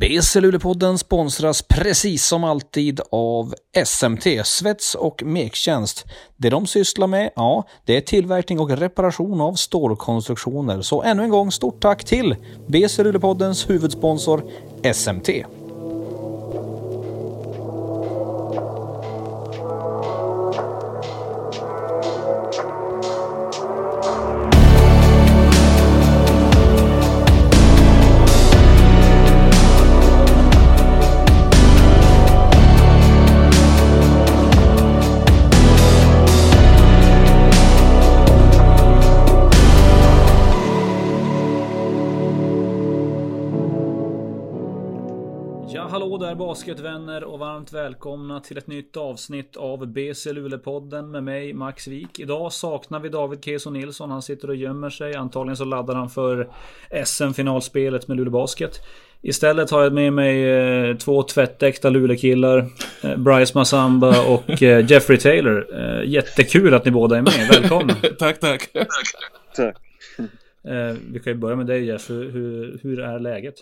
BC Luleåpodden sponsras precis som alltid av SMT, svets och mektjänst. Det de sysslar med, ja, det är tillverkning och reparation av stålkonstruktioner. Så ännu en gång stort tack till BC Luleåpoddens huvudsponsor SMT. Där basketvänner och varmt välkomna till ett nytt avsnitt av BC Luleå-podden med mig Max Wik. Idag saknar vi David Keso Nilsson. Han sitter och gömmer sig. Antagligen så laddar han för SM-finalspelet med Luleå Basket. Istället har jag med mig eh, två tvättäkta Luleå-killar. Eh, Bryce Massamba och eh, Jeffrey Taylor. Jättekul att ni båda är med. Välkomna! tack, tack. Tack. Vi kan ju börja med dig Jeff. Hur, hur, hur är läget?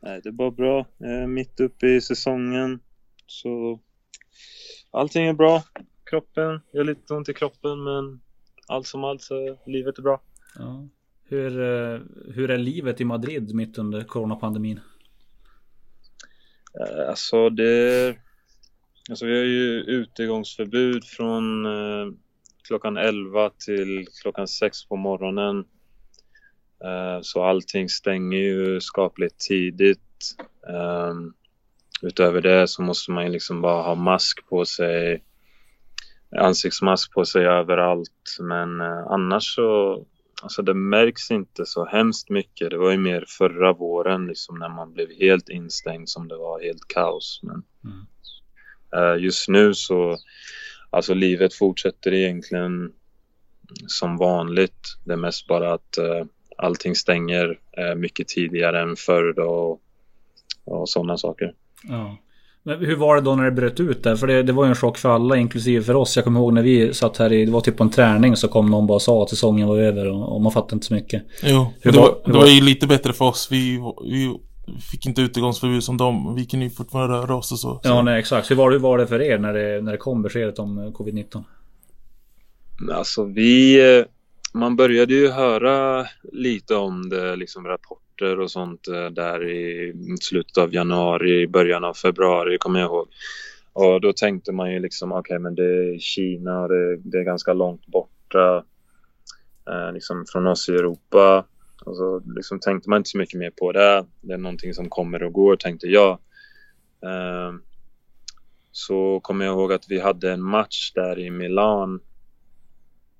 Nej, det är bara bra. Eh, mitt uppe i säsongen. Så allting är bra. Kroppen, jag har lite ont i kroppen men allt som allt så livet är bra. Ja. Hur, eh, hur är livet i Madrid mitt under coronapandemin? Eh, alltså det... Alltså vi har ju utegångsförbud från eh, klockan 11 till klockan 6 på morgonen. Eh, så allting stänger ju skapligt tidigt. Um, utöver det så måste man ju liksom bara ha mask på sig, ansiktsmask på sig överallt. Men uh, annars så, alltså det märks inte så hemskt mycket. Det var ju mer förra våren liksom när man blev helt instängd som det var helt kaos. Men Mm. uh, just nu så, alltså livet fortsätter egentligen som vanligt. Det är mest bara att allting stänger eh, mycket tidigare än förr då och, och sådana saker. Ja. Men hur var det då när det bröt ut där? För det, det var ju en chock för alla, inklusive för oss. Jag kommer ihåg när vi satt här i, det var typ på en träning så kom någon bara och sa att säsongen var över och, och man fattade inte så mycket. Jo, Hur det, var- var, hur det var- var ju lite bättre för oss. Vi, vi fick inte utegångsförbud som dem. Vi kunde ju fortfarande röra oss och så. så. Ja, nej exakt. Hur var det, var det för er när det, när det kom beskedet om eh, covid-19? Men Alltså vi, eh, man började ju höra lite om det, liksom rapporter och sånt eh, där i slutet av januari, början av februari kommer jag ihåg. Och då tänkte man ju liksom, okej men det är Kina och det, det är ganska långt borta eh, liksom från oss i Europa. Och så liksom tänkte man inte så mycket mer på det. Det är någonting som kommer och går tänkte jag. Eh, så kommer jag ihåg att vi hade en match där i Milan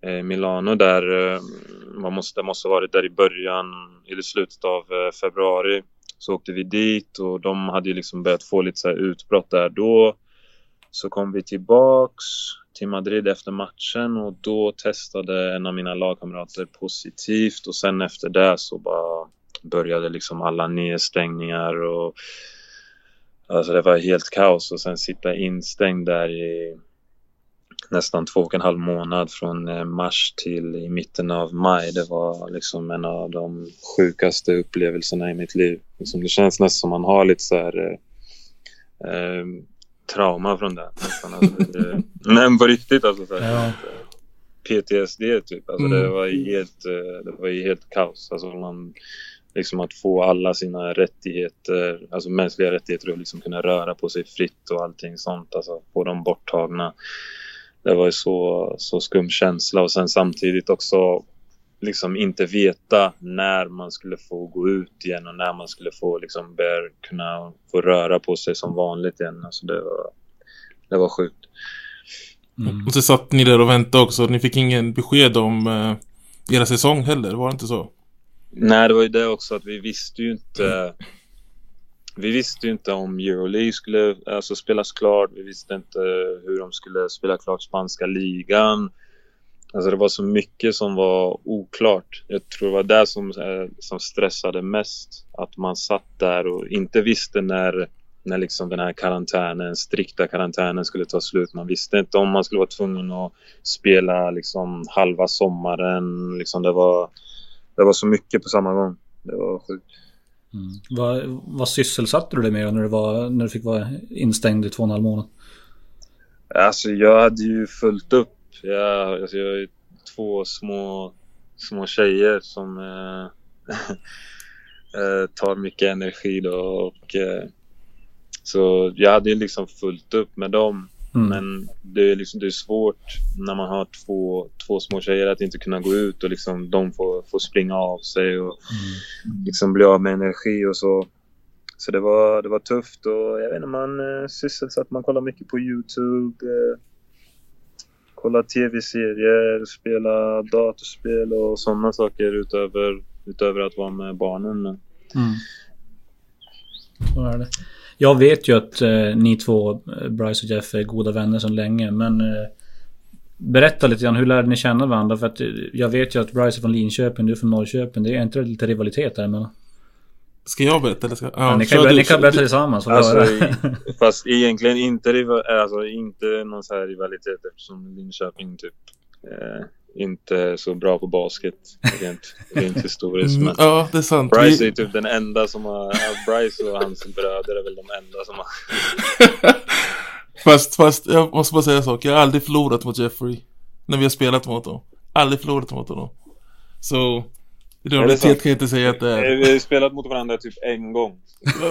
Eh, Milano där, eh, man måste, måste ha varit där i början, eller slutet av eh, februari. Så åkte vi dit och de hade ju liksom börjat få lite så här utbrott där då. Så kom vi tillbaks till Madrid efter matchen och då testade en av mina lagkamrater positivt och sen efter det så bara började liksom alla nedstängningar och alltså det var helt kaos och sen sitta instängd där i nästan två och en halv månad från eh, mars till i mitten av maj. Det var liksom en av de sjukaste upplevelserna i mitt liv. Liksom det känns nästan som man har lite så här eh, eh, trauma från det. Alltså, men på riktigt alltså. Så här, Ja. PTSD typ. Alltså Mm. det var helt, eh, det var helt kaos. Alltså man, liksom att få alla sina rättigheter, alltså mänskliga rättigheter och liksom kunna röra på sig fritt och allting sånt. Alltså få dem borttagna. Det var ju så, så skum känsla och sen samtidigt också liksom inte veta när man skulle få gå ut igen och när man skulle få liksom börja kunna få röra på sig som vanligt igen. Alltså det var, det var sjukt. Mm. Och så satt ni där och väntade också. Ni fick ingen besked om eh, era säsong heller. Var det inte så? Nej, det var ju det också att vi visste ju inte. Vi visste ju inte om Euroleague skulle alltså, spelas klart. Vi visste inte hur de skulle spela klart spanska ligan. Alltså det var så mycket som var oklart. Jag tror det var det som, eh, som stressade mest. Att man satt där och inte visste när, när liksom den här karantänen, strikta karantänen skulle ta slut. Man visste inte om man skulle vara tvungen att spela liksom halva sommaren. Liksom det, var, det var så mycket på samma gång. Det var sjukt. Mm. Vad, vad sysselsatte du dig med när du, var, när du fick vara instängd i två och en halv månad? Alltså jag hade ju fullt upp. Jag, alltså, jag har ju två små, små tjejer som eh, eh, tar mycket energi då och eh, så jag hade ju liksom fullt upp med dem. Mm. Men det är, liksom, det är svårt när man har två, två små tjejer att inte kunna gå ut och liksom de får, får springa av sig och mm. liksom bli av med energi och så. Så det var, det var tufft och jag vet inte, man eh, sysselsatt, man kollar mycket på Youtube. Eh, kollar tv-serier, spela datorspel och sådana saker utöver, utöver att vara med barnen. Mm. Så är det. Jag vet ju att eh, ni två, eh, Bryce och Jeff, är goda vänner sedan länge. Men eh, berätta lite grann, hur lärde ni känna varandra? För att eh, jag vet ju att Bryce är från Linköping, du är från Norrköping. Det är inte lite rivalitet däremellan? Ska jag berätta eller ska... Ja, ja, ni, kan, du, ni kan berätta tillsammans. Alltså, i, fast egentligen inte, alltså, inte någon så här rivalitet eftersom Linköping typ eh, inte så bra på basket rent, rent historiskt. Mm, men ja, det är sant. Bryce är typ den enda som har, Bryce och hans bröder är väl de enda som har fast, fast jag måste bara säga en sak. Jag har aldrig förlorat mot Jeffrey. När vi har spelat mot honom. Aldrig förlorat mot honom. Så Rivalitet kan jag inte säga att det är. Vi har spelat mot varandra typ en gång.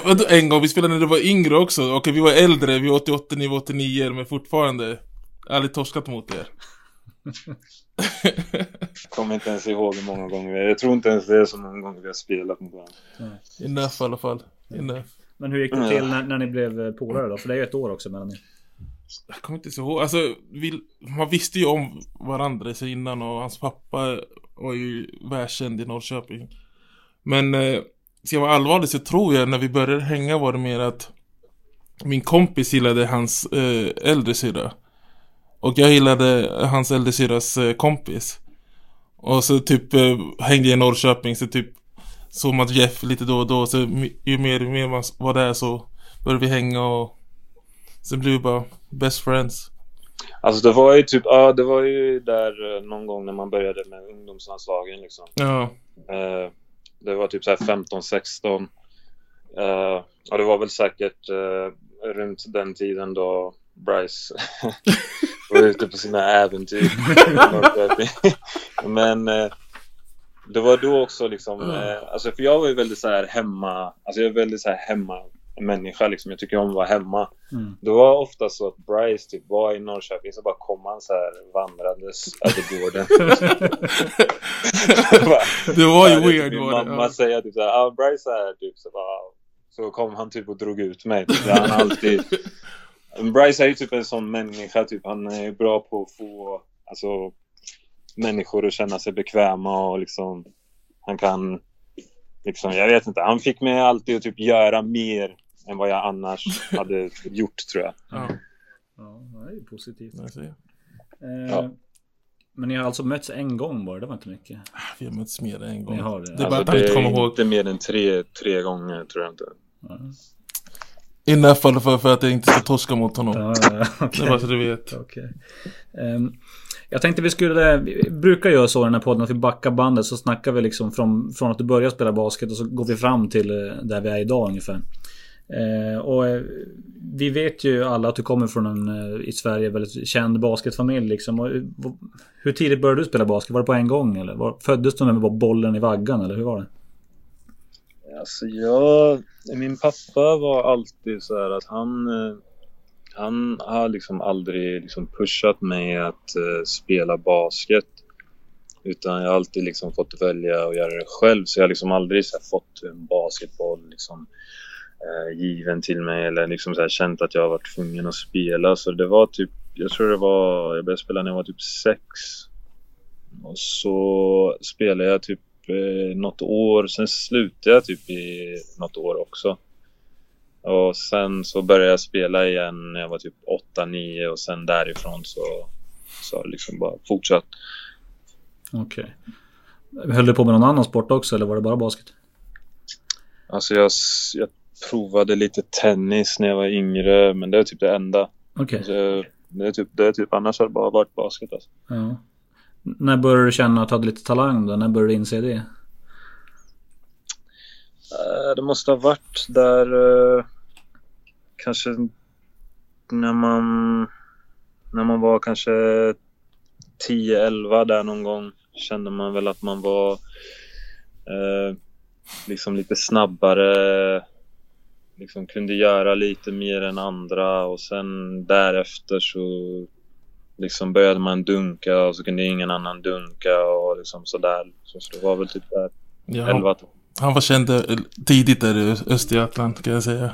Vadå en gång? Vi spelade när du var yngre också. Okej, vi var äldre. Vi var 88, ni var 89. Men fortfarande. Aldrig torskat mot er. Kommer inte ens ihåg hur många gånger vi Jag tror inte ens det är så många gånger vi har spelat mot varandra. Ja. Enough i alla fall. Enough. Men hur gick det till när, när ni blev polare då? För det är ju ett år också mellan er. Jag kommer inte ihåg. Alltså, vi, man visste ju om varandra sig innan och hans pappa var ju världskänd i Norrköping. Men eh, ska jag vara allvarlig så tror jag när vi började hänga var det mer att min kompis gillade hans eh, äldre syra. Och jag gillade hans äldre syras eh, kompis. Och så typ eh, hängde jag i Norrköping så typ såg man Jeff lite då och då. Så ju mer och mer man var där så började vi hänga och sen blev vi bara best friends. Alltså det var ju typ, ja det var ju där eh, någon gång när man började med ungdomslandslagen liksom. Ja. Det var typ så här 15, 16. Uh, och det var väl säkert uh, runt den tiden då Bryce var ute på sina äventyr. Men uh, det var då också liksom, uh, alltså för jag var ju väldigt så här hemma, alltså jag är väldigt så här hemma människa liksom. Jag tycker om att vara hemma. Mm. Det var ofta så att Bryce typ var i Norrköping så bara kom han så här vandrandes över gården. det var ju weird. Min mamma ja. säger typ såhär, ah, Bryce är här typ så bara, Så kom han typ och drog ut mig. Typ. Han alltid... Bryce är ju typ en sån människa typ. Han är bra på att få alltså, människor att känna sig bekväma och liksom han kan liksom, jag vet inte, han fick mig alltid att typ göra mer än vad jag annars hade gjort tror jag. Ja, ja det är ju positivt. Eh, ja. Men ni har alltså mötts en gång bara, det var inte mycket? Vi har mötts mer än en gång. Ni har det. Det är, alltså, det är inte mer än tre, tre gånger tror jag inte. Ja. Enough fall för, för att jag inte ska torska mot honom. Ja, okay. Det är bara så du vet. Okay. Um, jag tänkte vi skulle, vi brukar göra så i den här podden att vi backar bandet så snackar vi liksom från, från att du börjar spela basket och så går vi fram till eh, där vi är idag ungefär. Eh, och eh, vi vet ju alla att du kommer från en eh, i Sverige väldigt känd basketfamilj liksom. Och, hur tidigt började du spela basket? Var det på en gång eller? Var, föddes du med bollen i vaggan eller hur var det? Alltså jag, min pappa var alltid så här att han eh, han har liksom aldrig liksom pushat mig att uh, spela basket. Utan jag har alltid liksom fått välja att göra det själv. Så jag har liksom aldrig så här, fått en basketboll liksom, uh, given till mig eller liksom så här, känt att jag har varit tvungen att spela. Så det var typ, jag tror det var, jag började spela när jag var typ sex. Och så spelade jag typ eh, något år, sen slutade jag typ i något år också. Och sen så började jag spela igen när jag var typ 8-9 och sen därifrån så, så har det liksom bara fortsatt. Okej. Okay. Höll du på med någon annan sport också eller var det bara basket? Alltså jag, jag provade lite tennis när jag var yngre men det är typ det enda. Okej. Okay. Alltså, det är typ, det är typ, annars har det bara varit basket alltså. Ja. När började du känna att du hade lite talang då? När började du inse det? Eh, det måste ha varit där eh, kanske när man när man var kanske 10-11 där någon gång kände man väl att man var eh, liksom lite snabbare liksom kunde göra lite mer än andra och sen därefter så liksom började man dunka och så kunde ingen annan dunka och liksom sådär. Så så det var väl typ där Ja, 11 han var känd eh, tidigt där i Östergötland kan jag säga.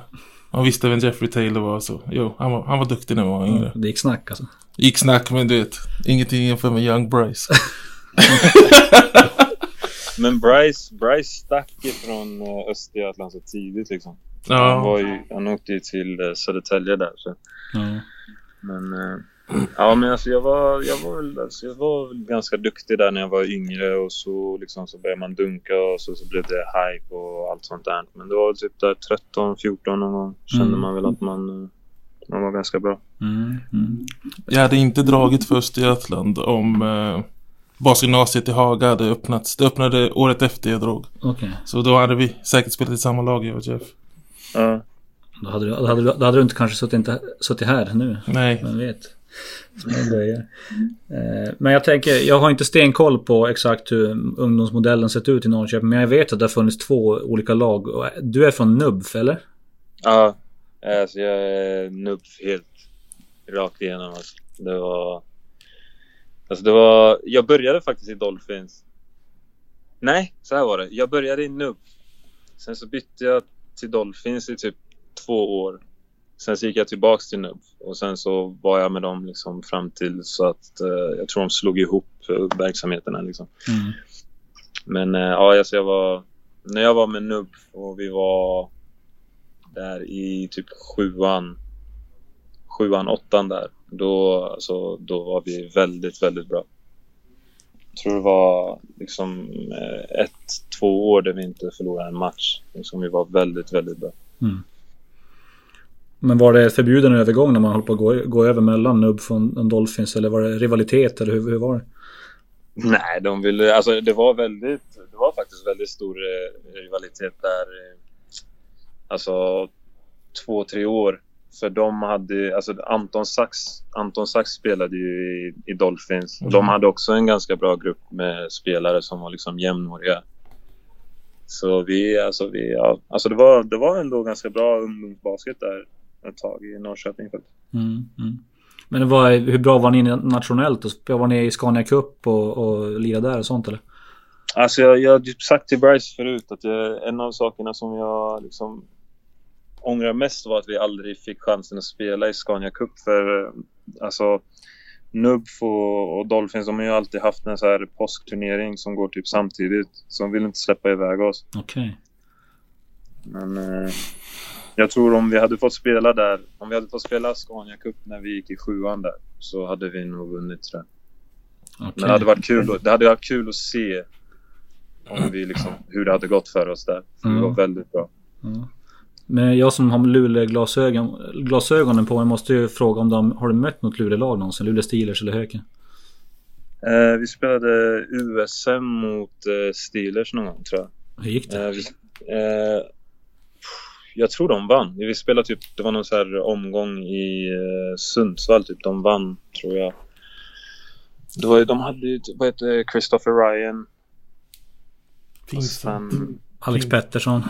Man visste vem Jeffrey Taylor var så. Jo, han var, han var duktig när han var yngre. Det gick snack alltså. Gick snack men du vet, ingenting jämfört med Young Bryce. Men Bryce, Bryce stack ifrån eh, Östergötland så tidigt liksom. Han, Ja, var ju, han åkte ju till eh, Södertälje där. Så. Ja. Men, ja, men alltså jag var, jag, var väl, alltså jag var väl ganska duktig där när jag var yngre och så, liksom, så började man dunka och så, så blev det hype och allt sånt där. Men det var väl typ där 13, 14 någon gång kände Mm. man väl att man, eh, man var ganska bra. Mm, mm. jag hade inte dragit för Östergötland om eh, basgymnasiet i Haga hade öppnats. Det öppnade året efter jag drog. Okej. Så då hade vi säkert spelat i samma lag jag och Jeff. Ja. Då, hade du, då, hade, du- då hade du inte kanske suttit, inte, suttit här nu. Nej, Vem vet. Eh, men jag tänker, jag har inte stenkoll på exakt hur ungdomsmodellen sett ut i Norrköping. Men jag vet att det har funnits två olika lag. Eh, du är från NUBF eller? Ja, alltså jag är NUBF helt rakt igenom. Alltså. Det var... Alltså det var... Jag började faktiskt i Dolphins. Nej, så här var det. Jag började i NUBF. Sen så bytte jag till Dolphins i typ två år. Sen så gick jag tillbaks till nubb. Och sen så var jag med dem liksom fram till så att eh, jag tror de slog ihop eh, verksamheterna liksom. Mm. Men eh, ja, alltså jag var... När jag var med nubb och vi var där i typ sjuan, sjuan, åttan där. Då, alltså, då var vi väldigt, väldigt bra. Jag tror det var liksom eh, ett, två år där vi inte förlorade en match. Liksom vi var väldigt, väldigt bra. Men var det förbjuden övergång när man höll på att gå, gå över mellan NUB från Dolphins? Eller var det rivalitet? Eller hur, hur var det? Nej, de ville, alltså det var väldigt, det var faktiskt väldigt stor eh, rivalitet där. eh, Alltså två, tre år. För de hade, alltså Anton Sax, Anton Sax spelade ju i, i Dolphins. Och de hade också en ganska bra grupp med spelare som var liksom jämnåriga. Så vi, alltså vi, ja, alltså det var, det var ändå ganska bra ungdomsbasket där ett tag i Norrköping. Mm, mm. Men var, hur bra var ni nationellt? Var ni i Scania Cup och, och lirade där och sånt eller? Alltså jag, jag har typ sagt till Bryce förut att jag, en av sakerna som jag liksom ångrar mest var att vi aldrig fick chansen att spela i Scania Cup för eh, alltså Nubf och, och Dolphins de har ju alltid haft en så här påskturnering som går typ samtidigt. Så de vill inte släppa iväg oss. Okej. Men eh, jag tror om vi hade fått spela där, om vi hade fått spela Scania Cup när vi gick i sjuan där så hade vi nog vunnit tror jag. Okej. Men det hade varit kul, det hade varit kul att se om vi liksom, hur det hade gått för oss där. För Det Mm. var väldigt bra. Ja. Men jag som har Luleå-glasögon glasögonen på mig måste ju fråga om de har du mött något Luleå-lag någonsin? Luleå Steelers eller Höken? Eh, vi spelade USM mot eh, Steelers någon gång tror jag. Hur gick det? Eh, vi, eh, jag tror de vann. Vi spelade typ, det var någon så här omgång i eh, Sundsvall typ. De vann tror jag. Det var de hade ju, typ- vad heter Christopher Ryan. Sen, Alex Pettersson.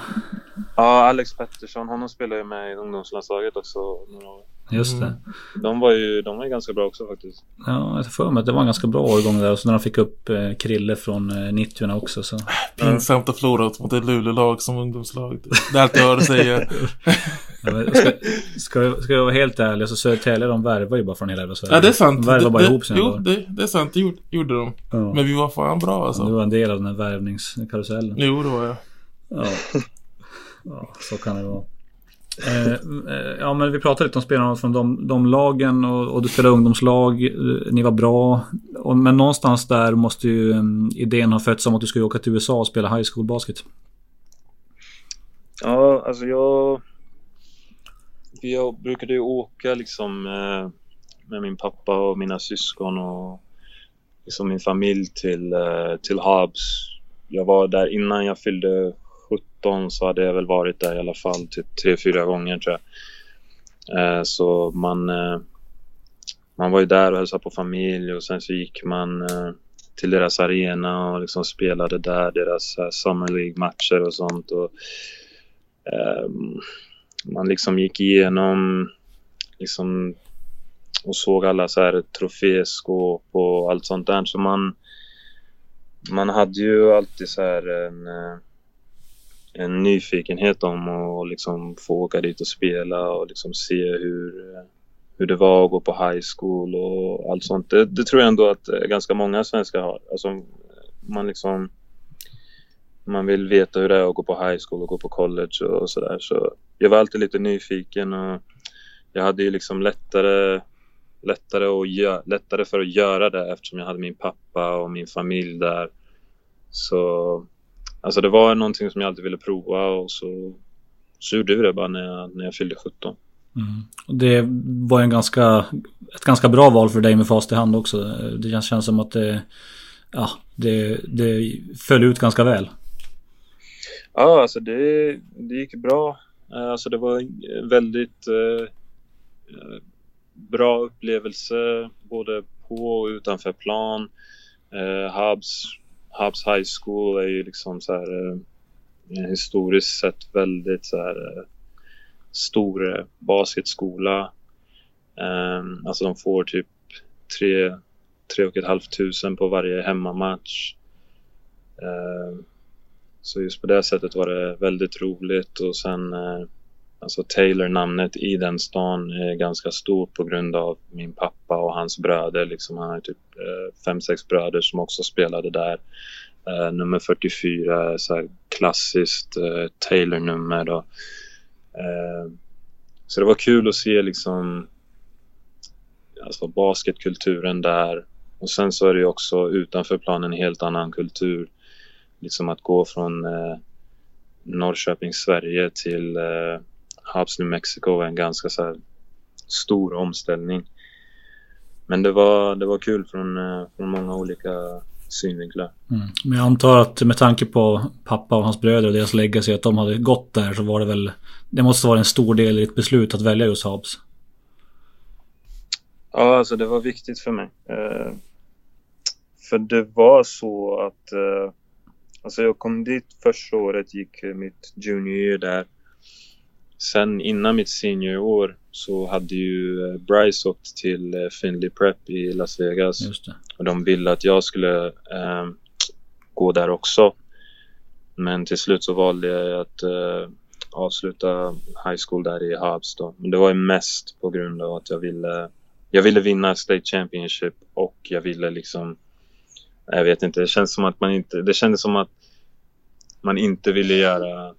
ja, Alex Pettersson. Honom spelade ju med i ungdomslandslaget också. några år. Just det. Mm. De var ju, de var ju ganska bra också faktiskt. Ja, jag får för mig att det var en ganska bra årgång där. Och så när de fick upp eh, Krille från eh, 90 också så. Pinsamt att förlora mot ett Luleå-lag som ungdomslag. Det är allt jag hör att säga. Ja, men Ska, ska, jag- ska jag vara helt ärlig så Södertälje de värvar ju bara från hela jävla Sverige. Ja, det är sant. De värvar bara det, ihop sina Jo, det, det är sant. Det gjorde, gjorde de. Ja. Men vi var fan bra alltså. Det var en del av den här värvningskarusellen. Jo, det var jag. Ja. ja, så kan det vara. Eh, eh, ja, men vi pratade lite om spelarna från de, de lagen och, och du spelade ungdomslag. Eh, ni var bra. Och, men någonstans där måste ju um, idén ha fötts om att du skulle åka till USA och spela high school basket. Ja, alltså jag... Jag brukade ju åka liksom eh, med min pappa och mina syskon och liksom min familj till, eh, till Habs. Jag var där innan jag fyllde 17 så hade jag väl varit där i alla fall typ tre, fyra gånger tror jag. Eh, så man, eh, man var ju där och hälsade på familj och sen så gick man eh, till deras arena och liksom spelade där deras Summer League-matcher och sånt. Och, man liksom gick igenom liksom, och såg alla så här troféskåp och allt sånt där. Så man, man hade ju alltid så här en, eh, en nyfikenhet om att liksom få åka dit och spela och liksom se hur, hur det var att gå på high school och allt sånt. Det, det tror jag ändå att eh, ganska många svenskar har. Alltså, man liksom man vill veta hur det är att gå på high school och gå på college och sådär. Så jag var alltid lite nyfiken och jag hade ju liksom lättare, lättare, och lättare för att göra det eftersom jag hade min pappa och min familj där. Så alltså det var någonting som jag alltid ville prova och så, så gjorde vi det bara när jag, när jag fyllde 17. Mm. Det var en ganska, ett ganska bra val för dig med fast i hand också. Det känns som att det, ja, det, det föll ut ganska väl. Ja, alltså det, det gick bra. Alltså det var en väldigt eh, bra upplevelse både på och utanför plan. Eh, Hubs, Hubs High School är ju liksom så här eh, eh historiskt sett väldigt så här eh, stor eh, basketskola. Um, alltså de får typ tre, tre och ett halvt tusen på varje hemmamatch. Um, så just på det sättet var det väldigt roligt och sen uh, alltså Taylor-namnet i den stan är ganska stort på grund av min pappa och hans bröder. Liksom han har typ eh, fem, sex bröder som också spelade där. Eh, nummer 44 är så här klassiskt eh, Taylor-nummer. Eh, så det var kul att se liksom alltså basketkulturen där. Och sen så är det också utanför planen en helt annan kultur. Liksom att gå från eh, Norrköping, Sverige till eh, Hubs, New Mexico är en ganska så här, stor omställning. Men det var, det var kul från, eh, från många olika synvinklar. Mm. Men jag antar att med tanke på pappa och hans bröder och deras legacy att de hade gått där så var det väl Det måste vara en stor del i ett beslut att välja just Habs. Ja, alltså det var viktigt för mig. Eh, för det var så att eh, Alltså jag kom dit första året, gick mitt junior där. Sen innan mitt senior år så hade ju eh, Bryce åkt till eh, Finley Prep i Las Vegas. Och de ville att jag skulle eh, gå där också. Men till slut så valde jag att eh, avsluta high school där i Habs då. Men det var ju mest på grund av att jag ville jag ville vinna State Championship och jag ville liksom jag vet inte, det känns som att man inte, det kändes som att man inte ville göra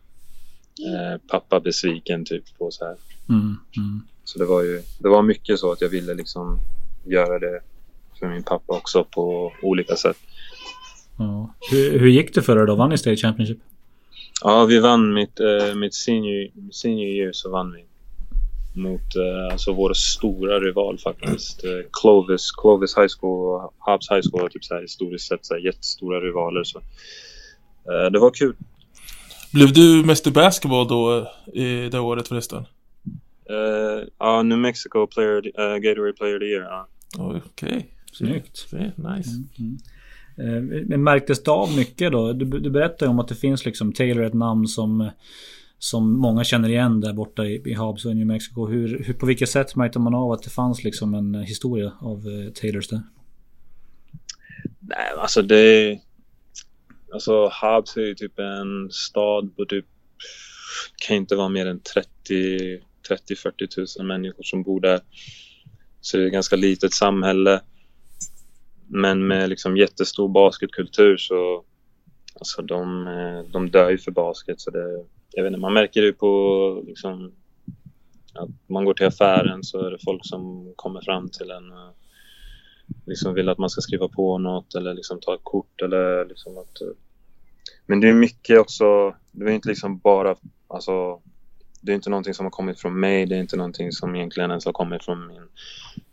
eh, pappa besviken typ på så här. Mm, mm. Så det var ju, det var mycket så att jag ville liksom göra det för min pappa också på olika sätt. Ja. Hur, hur gick det för er då? Vann ni State Championship? Ja, vi vann mitt, eh, mitt senior, senior year så vann vi. Mot eh, alltså vår stora rival faktiskt. Eh, Clovis, Clovis High School och Hobbs High School var typ så här historiskt sett så här jättestora rivaler. Så, eh, det var kul. Blev du Mr Basketball då eh, i det året förresten? Uh, ja, New Mexico player, uh, Gatorade Player of the Year. Okej. Okay. Snyggt. Nice. Mm, mm. Men märktes det av mycket då? Du, du berättade om att det finns liksom Taylor ett namn som som många känner igen där borta i, i Hobbs och New Mexico. Hur, hur, på vilket sätt märkte man av att det fanns liksom en historia av eh, Taylors där? Nej, alltså det... Alltså Habs är ju typ en stad på typ... kan inte vara mer än 30 30-40 tusen människor som bor där. Så det är ett ganska litet samhälle. Men med liksom jättestor basketkultur så alltså de, eh, de dör ju för basket. Så det, jag vet inte, man märker det på liksom, att man går till affären så är det folk som kommer fram till en och liksom vill att man ska skriva på något eller liksom ta ett kort eller liksom att... Men det är mycket också, det är inte liksom bara alltså det är inte någonting som har kommit från mig. Det är inte någonting som egentligen ens har kommit från min,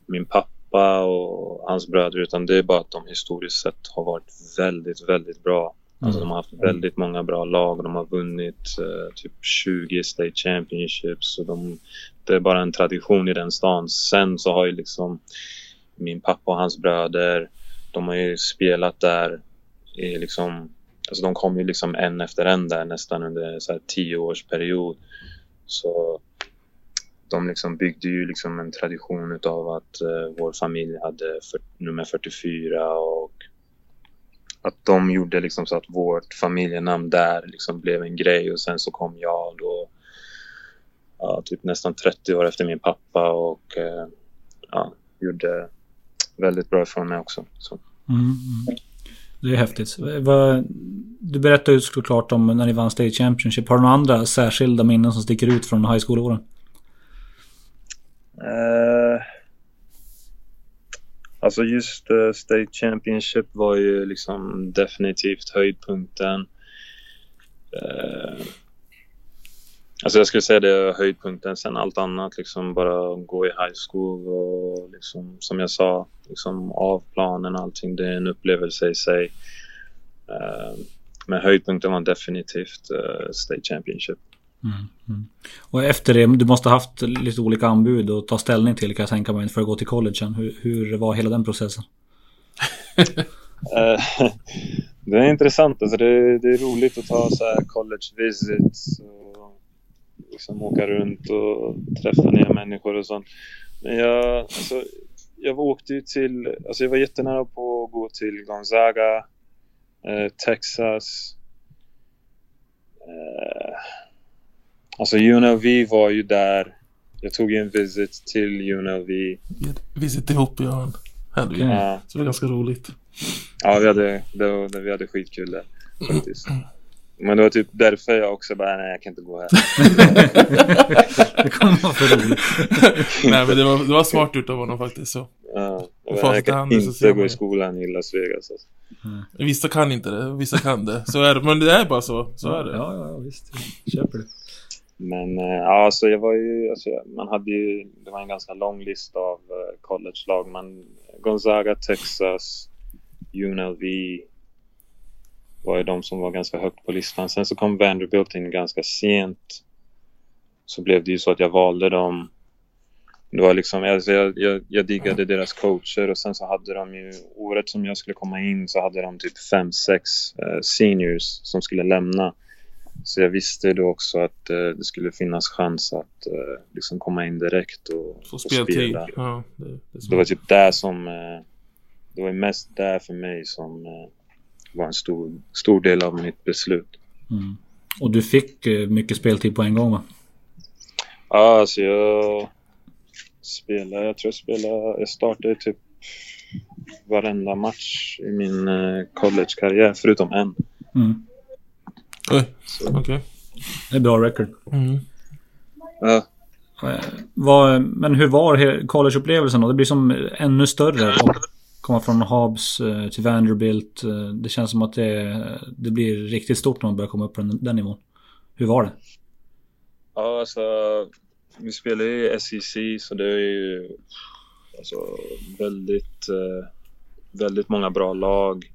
min pappa och hans bröder utan det är bara att de historiskt sett har varit väldigt, väldigt bra. Alltså de har haft väldigt många bra lag. De har vunnit eh, typ 20 State Championships. Så de, det är bara en tradition i den stan. Sen så har ju liksom min pappa och hans bröder, de har ju spelat där i liksom Alltså de kom ju liksom en efter en där nästan under så här tio års period. Så de liksom byggde ju liksom en tradition utav att eh, vår familj hade för, nummer 44 och att de gjorde liksom så att vårt familjenamn där liksom blev en grej och sen så kom jag då ja, typ nästan 30 år efter min pappa och eh, ja, gjorde väldigt bra ifrån mig också. Så. Mm. mm. Det är häftigt. Du berättade ju såklart om när ni vann State Championship. Har du några andra särskilda minnen som sticker ut från high school-åren? Uh, alltså just uh, State Championship var ju liksom definitivt höjdpunkten. Uh, alltså jag skulle säga det är höjdpunkten. Sen allt annat liksom bara gå i high school och liksom som jag sa, liksom av planen allting. Det är en upplevelse i sig. Men höjdpunkten var definitivt State Championship. Mm, mm. Och efter det, du måste ha haft lite olika anbud att ta ställning till kan jag tänka mig för att gå till collegen. Hur, hur var hela den processen? Eh, det är intressant. Alltså det, det, är roligt att ta så här college visits och liksom åka runt och träffa nya människor och sånt. Men jag, alltså, jag åkte ju till, alltså jag var jättenära på att gå till Gonzaga, eh, Texas. Eh, Alltså UNLV var ju där. Jag tog en visit till UNLV. Visit ihop ja. Hade vi. Ja. Så det var ganska roligt. Ja, vi hade, det var, vi hade skitkul där faktiskt. Men det var typ därför jag också bara, nej jag kan inte gå här. det kommer vara för roligt. nej men det var, det var smart gjort av honom faktiskt så. Ja, jag, jag kan inte gå i skolan i Las Vegas. Alltså. Mm. Vissa kan inte det, vissa kan det. Så är det, men det är bara så. Så är det. Ja, ja, visst. Köper det. Men eh, ja, alltså jag var ju, alltså, man hade ju, det var en ganska lång lista av uh, college-lag. Man, Gonzaga, Texas, UNLV var ju de som var ganska högt på listan. Sen så kom Vanderbilt in ganska sent. Så blev det ju så att jag valde dem. Det var liksom, alltså jag, jag, jag diggade deras coacher och sen så hade de ju, året som jag skulle komma in så hade de typ fem sex uh, seniors som skulle lämna. Så jag visste då också att eh, det skulle finnas chans att eh, liksom komma in direkt och, Få och spela. Ja, det, det, det, var typ där som... Eh, det var mest där för mig som eh, var en stor, stor del av mitt beslut. Mm. Och du fick eh, mycket speltid på en gång va? Ja, alltså jag spelade, jag tror jag spelade, jag startade typ varenda match i min eh, collegekarriär förutom en. Mm. Okej. Okay. Det är bra record. Mm. Ja. Var, men hur var collegeupplevelsen då? Det blir som ännu större att komma från Habs eh, till Vanderbilt. Eh, det känns som att det, det blir riktigt stort när man börjar komma upp på den, den nivån. Hur var det? Ja, alltså vi spelar ju i SEC så det är ju alltså, väldigt, eh, väldigt många bra lag.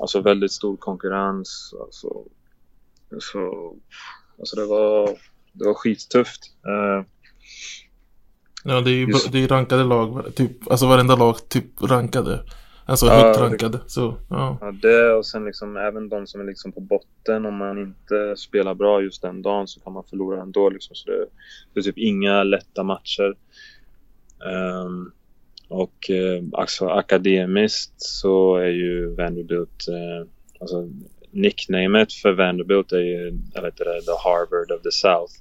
Alltså väldigt stor konkurrens. Alltså, alltså, alltså det var, det var skittufft. Ja, det är ju just... det är rankade lag. Typ, alltså varenda lag typ rankade. Alltså ja, högt rankade. Det, så, ja. ja, det och sen liksom även de som är liksom på botten. Om man inte spelar bra just den dagen så kan man förlora ändå. Liksom. Så det, det är typ inga lätta matcher. Um, och eh, alltså akademiskt så är ju Vanderbilt, eh, alltså nicknamet för Vanderbilt är ju, vet inte, the Harvard of the South.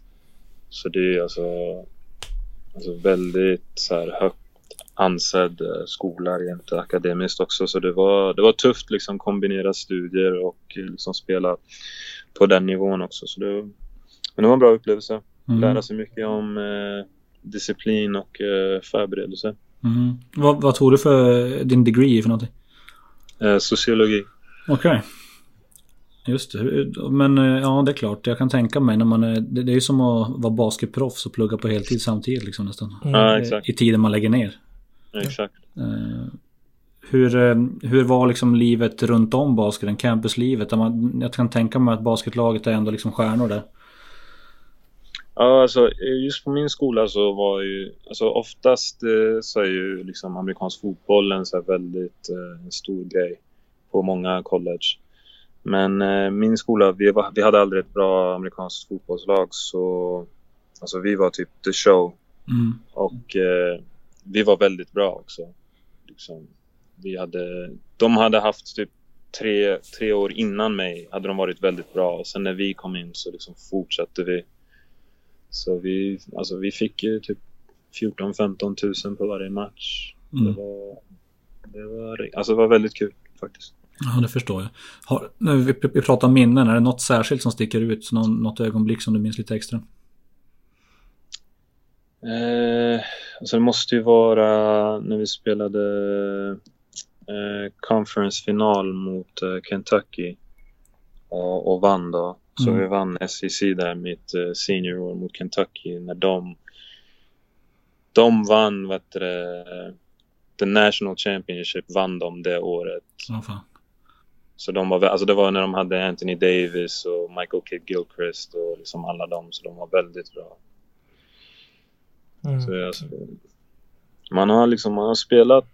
Så det är ju alltså, alltså väldigt så här högt ansedd eh, skola rent akademiskt också. Så det var, det var tufft liksom kombinera studier och liksom spela på den nivån också. Så det, men det var en bra upplevelse. Mm. Lära sig mycket om eh, disciplin och eh, förberedelse. Mm. Vad, vad tog du för din degree för någonting? Eh, sociologi. Okej. Okay. Just det. Men eh, ja, det är klart. Jag kan tänka mig när man är... Det är ju som att vara basketproffs och plugga på heltid samtidigt liksom nästan. Mm. Ja, exakt. I tiden man lägger ner. Ja, exakt. Uh, Hur, eh, hur var liksom livet runt om basketen, campuslivet? Där man, jag kan tänka mig att basketlaget är ändå liksom stjärnor där. Ja, alltså just på min skola så var ju, alltså oftast eh, så är ju liksom amerikansk fotboll en så väldigt eh, stor grej på många college. Men eh, min skola, vi, var, vi hade aldrig ett bra amerikanskt fotbollslag så alltså vi var typ the show. Mm. Och eh, vi var väldigt bra också. Liksom, vi hade, de hade haft typ tre, tre år innan mig hade de varit väldigt bra och sen när vi kom in så liksom fortsatte vi. Så vi, alltså vi fick ju typ 14-15 tusen på varje match. Mm. Det, var, det, var, alltså det var väldigt kul faktiskt. Ja, det förstår jag. Har, nu vi, vi pratar om minnen, är det något särskilt som sticker ut? Någon, något ögonblick som du minns lite extra? Eh, alltså det måste ju vara när vi spelade eh, conference-final mot eh, Kentucky och, och vann då. Så Mm. vi vann SEC där mitt eh, senior år mot Kentucky när de de vann, vad heter det, The National Championship vann de det året. Fan. Så de var, alltså det var när de hade Anthony Davis och Michael Kidd Gilchrist och liksom alla dem, så de var väldigt bra. Mm. Så, alltså, man har liksom man har spelat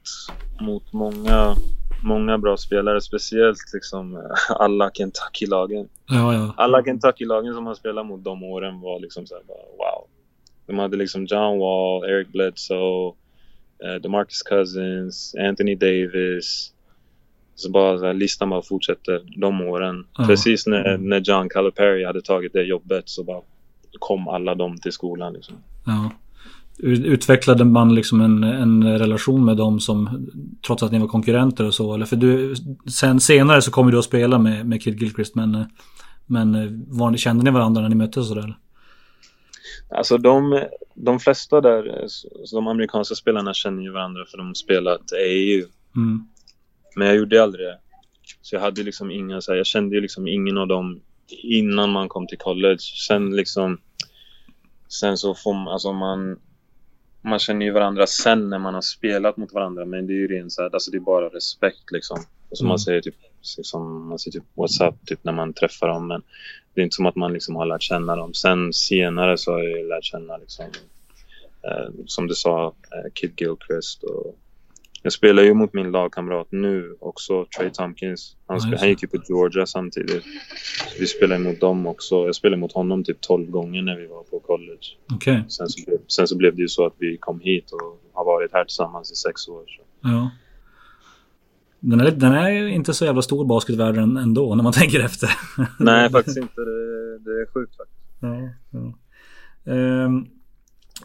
mot många, många bra spelare, speciellt liksom alla Kentucky-lagen. Ja, ja. Alla Kentucky-lagen som har spelat mot de åren var liksom så här bara wow. De hade liksom John Wall, Eric Bledsoe, eh, DeMarcus Cousins, Anthony Davis. Så bara så här, listan bara fortsätter de åren. Ja. Precis när, när John Calipari hade tagit det jobbet så bara kom alla dem till skolan liksom. ja. Utvecklade man liksom en, en relation med dem som trots att ni var konkurrenter och så? Eller för du, sen senare så kom du att spela med, med Kid Gilchrist men, men var, kände ni varandra när ni möttes sådär? Alltså de, de flesta där, de amerikanska spelarna känner ju varandra för de spelat AAU. Mm. Men jag gjorde aldrig det. Så jag hade liksom inga, så här, jag kände ju liksom ingen av dem innan man kom till college. Sen liksom, sen så får man, alltså man, man känner ju varandra sen när man har spelat mot varandra. Men det är ju rent så här, alltså det är bara respekt liksom. Och så Mm. man säger typ, liksom, man säger typ what's up typ när man träffar dem. Men det är inte som att man liksom har lärt känna dem. Sen senare så har jag ju lärt känna liksom, eh, som du sa, eh, Kid Gilchrist och jag spelar ju mot min lagkamrat nu också, Trey Tompkins. Han, Ja, spe- just han gick ju på Georgia samtidigt. Så vi spelar mot dem också. Jag spelade mot honom typ 12 gånger när vi var på college. Okej. Sen så, blev, sen så blev det ju så att vi kom hit och har varit här tillsammans i sex år. Så. Ja. Den är, den är inte så jävla stor basketvärlden ändå när man tänker efter. Nej, faktiskt inte. Det, det är sjukt faktiskt. Ja, ja. Ehm,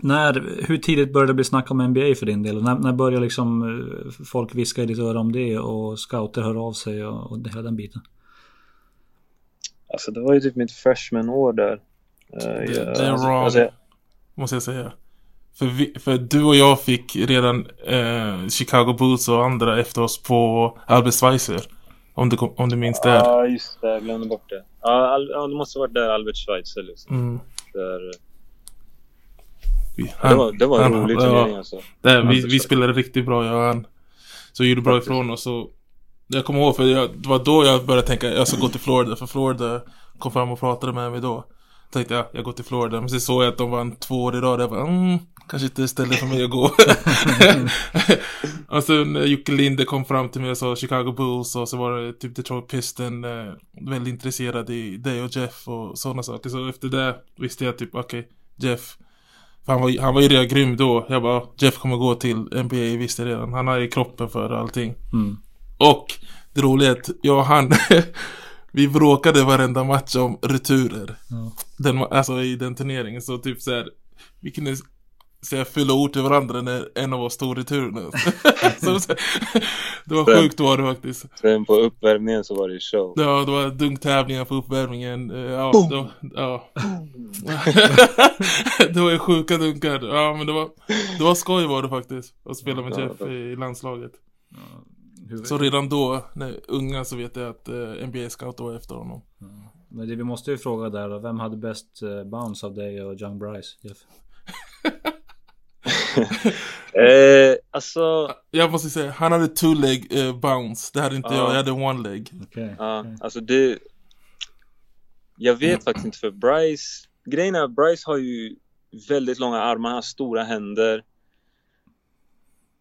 när, hur tidigt började det bli snack om NBA för din del? När, när började liksom eh, folk viska i ditt öra om det och scouter hör av sig och, och hela den biten? Alltså det var ju typ mitt freshman-år där. Eh, Det, jag- det är alltså- wrong, alltså, jag- måste jag säga. För, vi, för du och jag fick redan eh, Chicago Bulls och andra efter oss på Albert Schweitzer. Om du, om du minns det. Ja, just det. Jag glömde bort det. Ja, det måste ha varit där Albert Schweitzer liksom. Mm. Där, Ja, det var, det var en han- rolig ja. turnering alltså. Där, vi, Albert vi spelade riktigt bra, jag och han. Så gjorde bra Faktiskt. ifrån oss. Så jag kommer ihåg, för jag, det var då jag började tänka jag ska gå till Florida. För Florida kom fram och pratade med mig då. Tänkte jag, jag går till Florida. Men så såg jag att de vann två år i rad. Jag bara, mm, kanske inte är ställe för mig att gå. och sen eh, Jocke Linde kom fram till mig och sa Chicago Bulls. Och så var det typ Detroit Piston. Eh, väldigt intresserad i dig och Jeff och sådana saker. Så efter det visste jag typ, okej, Jeff. Han var, han var ju redan grym då. Jag bara, Jeff kommer gå till NBA, visste redan. Han har ju kroppen för allting. Mm. Och det roliga är att jag och han, vi bråkade varenda match om returer. Ja. Den, alltså i den turneringen. Så typ så här, vi kunde säga fylla ord till varandra när en av oss returerna. så, så, det var sjukt var det faktiskt. Sen på uppvärmningen så var det show. Ja, det var dunktävlingar på uppvärmningen. Eh, Ja, det var, ja. det var ju sjuka dunkar. Ja, men det var, det var skoj var det faktiskt. Att spela med Ja, Jeff det- i landslaget. Hur, Så redan då, när unga, så vet jag att eh, NBA Scout var efter honom. Men det, vi måste ju fråga där då. Vem hade bäst eh, bounce av dig och Young Bryce? Jeff? eh, alltså, Jag måste säga, han hade two leg eh, bounce. Det hade inte Ja. jag, jag hade one leg. Okej. ja, okej. alltså det... Jag vet faktiskt inte för Bryce... Grejen är att Bryce har ju väldigt långa armar, han har stora händer.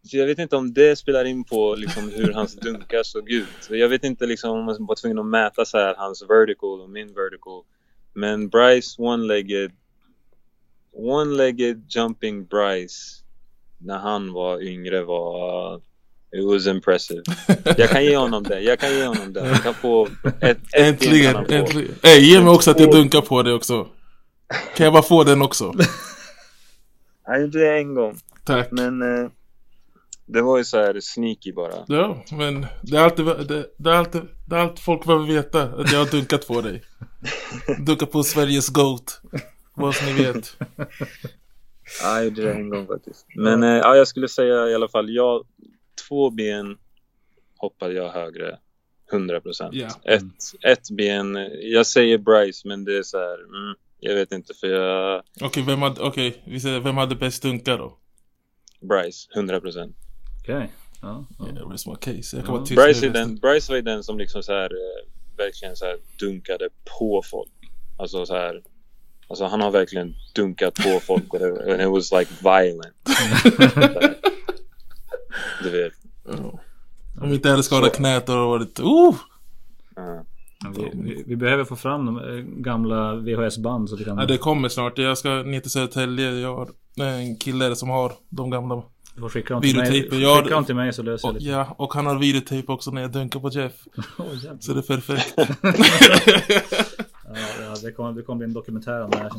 Så jag vet inte om det spelar in på liksom hur hans dunkar såg ut. Så Jag vet inte liksom om man var tvungen att mäta så här hans vertical och min vertical. Men Bryce one-legged one-legged jumping Bryce när han var yngre var it was impressive. Jag kan ge honom det. Jag kan ge honom det. Han kan få ett, ett Äntligen, få. äntligen. Ey, ge mig också att jag dunkar på det också. Kan jag bara få den också? Han gjorde det en gång. Tack. Men eh, det var ju så här sneaky bara. Ja, men det är alltid, det, det är alltid, det är allt folk behöver veta. Att jag har dunkat på dig. Dunkat på Sveriges GOAT. Vad som ni vet. Ja, jag gjorde det en gång faktiskt. Men eh, ja, jag skulle säga i alla fall, jag, två ben hoppade jag högre. 100 procent. Ja. Ett, ett ben, jag säger Bryce, men det är så här, mm, jag vet inte för jag, Okej, vem hade, vi säger, vem hade bäst dunkar då? Bryce, 100 procent. Okej. Ja, ja. Yeah, my case. Ja. Bryce, är den. Bryce var ju den som liksom så här, eh, verkligen så här dunkade på folk. Alltså så här, alltså han har verkligen dunkat på folk och det, and it was like violent. du vet. Ja. Om inte jag hade skadat knät hade det varit, oh! Ja, Vi, vi, vi behöver få fram de eh, gamla VHS-band så vi kan... Ja, det kommer snart. Jag ska ner till Södertälje. Jag har en kille som har de gamla. Du får skicka dem till mig. Videotejper, ja, Skicka dem till mig så löser Och, jag det. ja, och han har videotejp också när jag dunkar på Jeff. Jävlar. Så det är perfekt. Ja, ja det, kommer, det kommer bli en dokumentär om det här.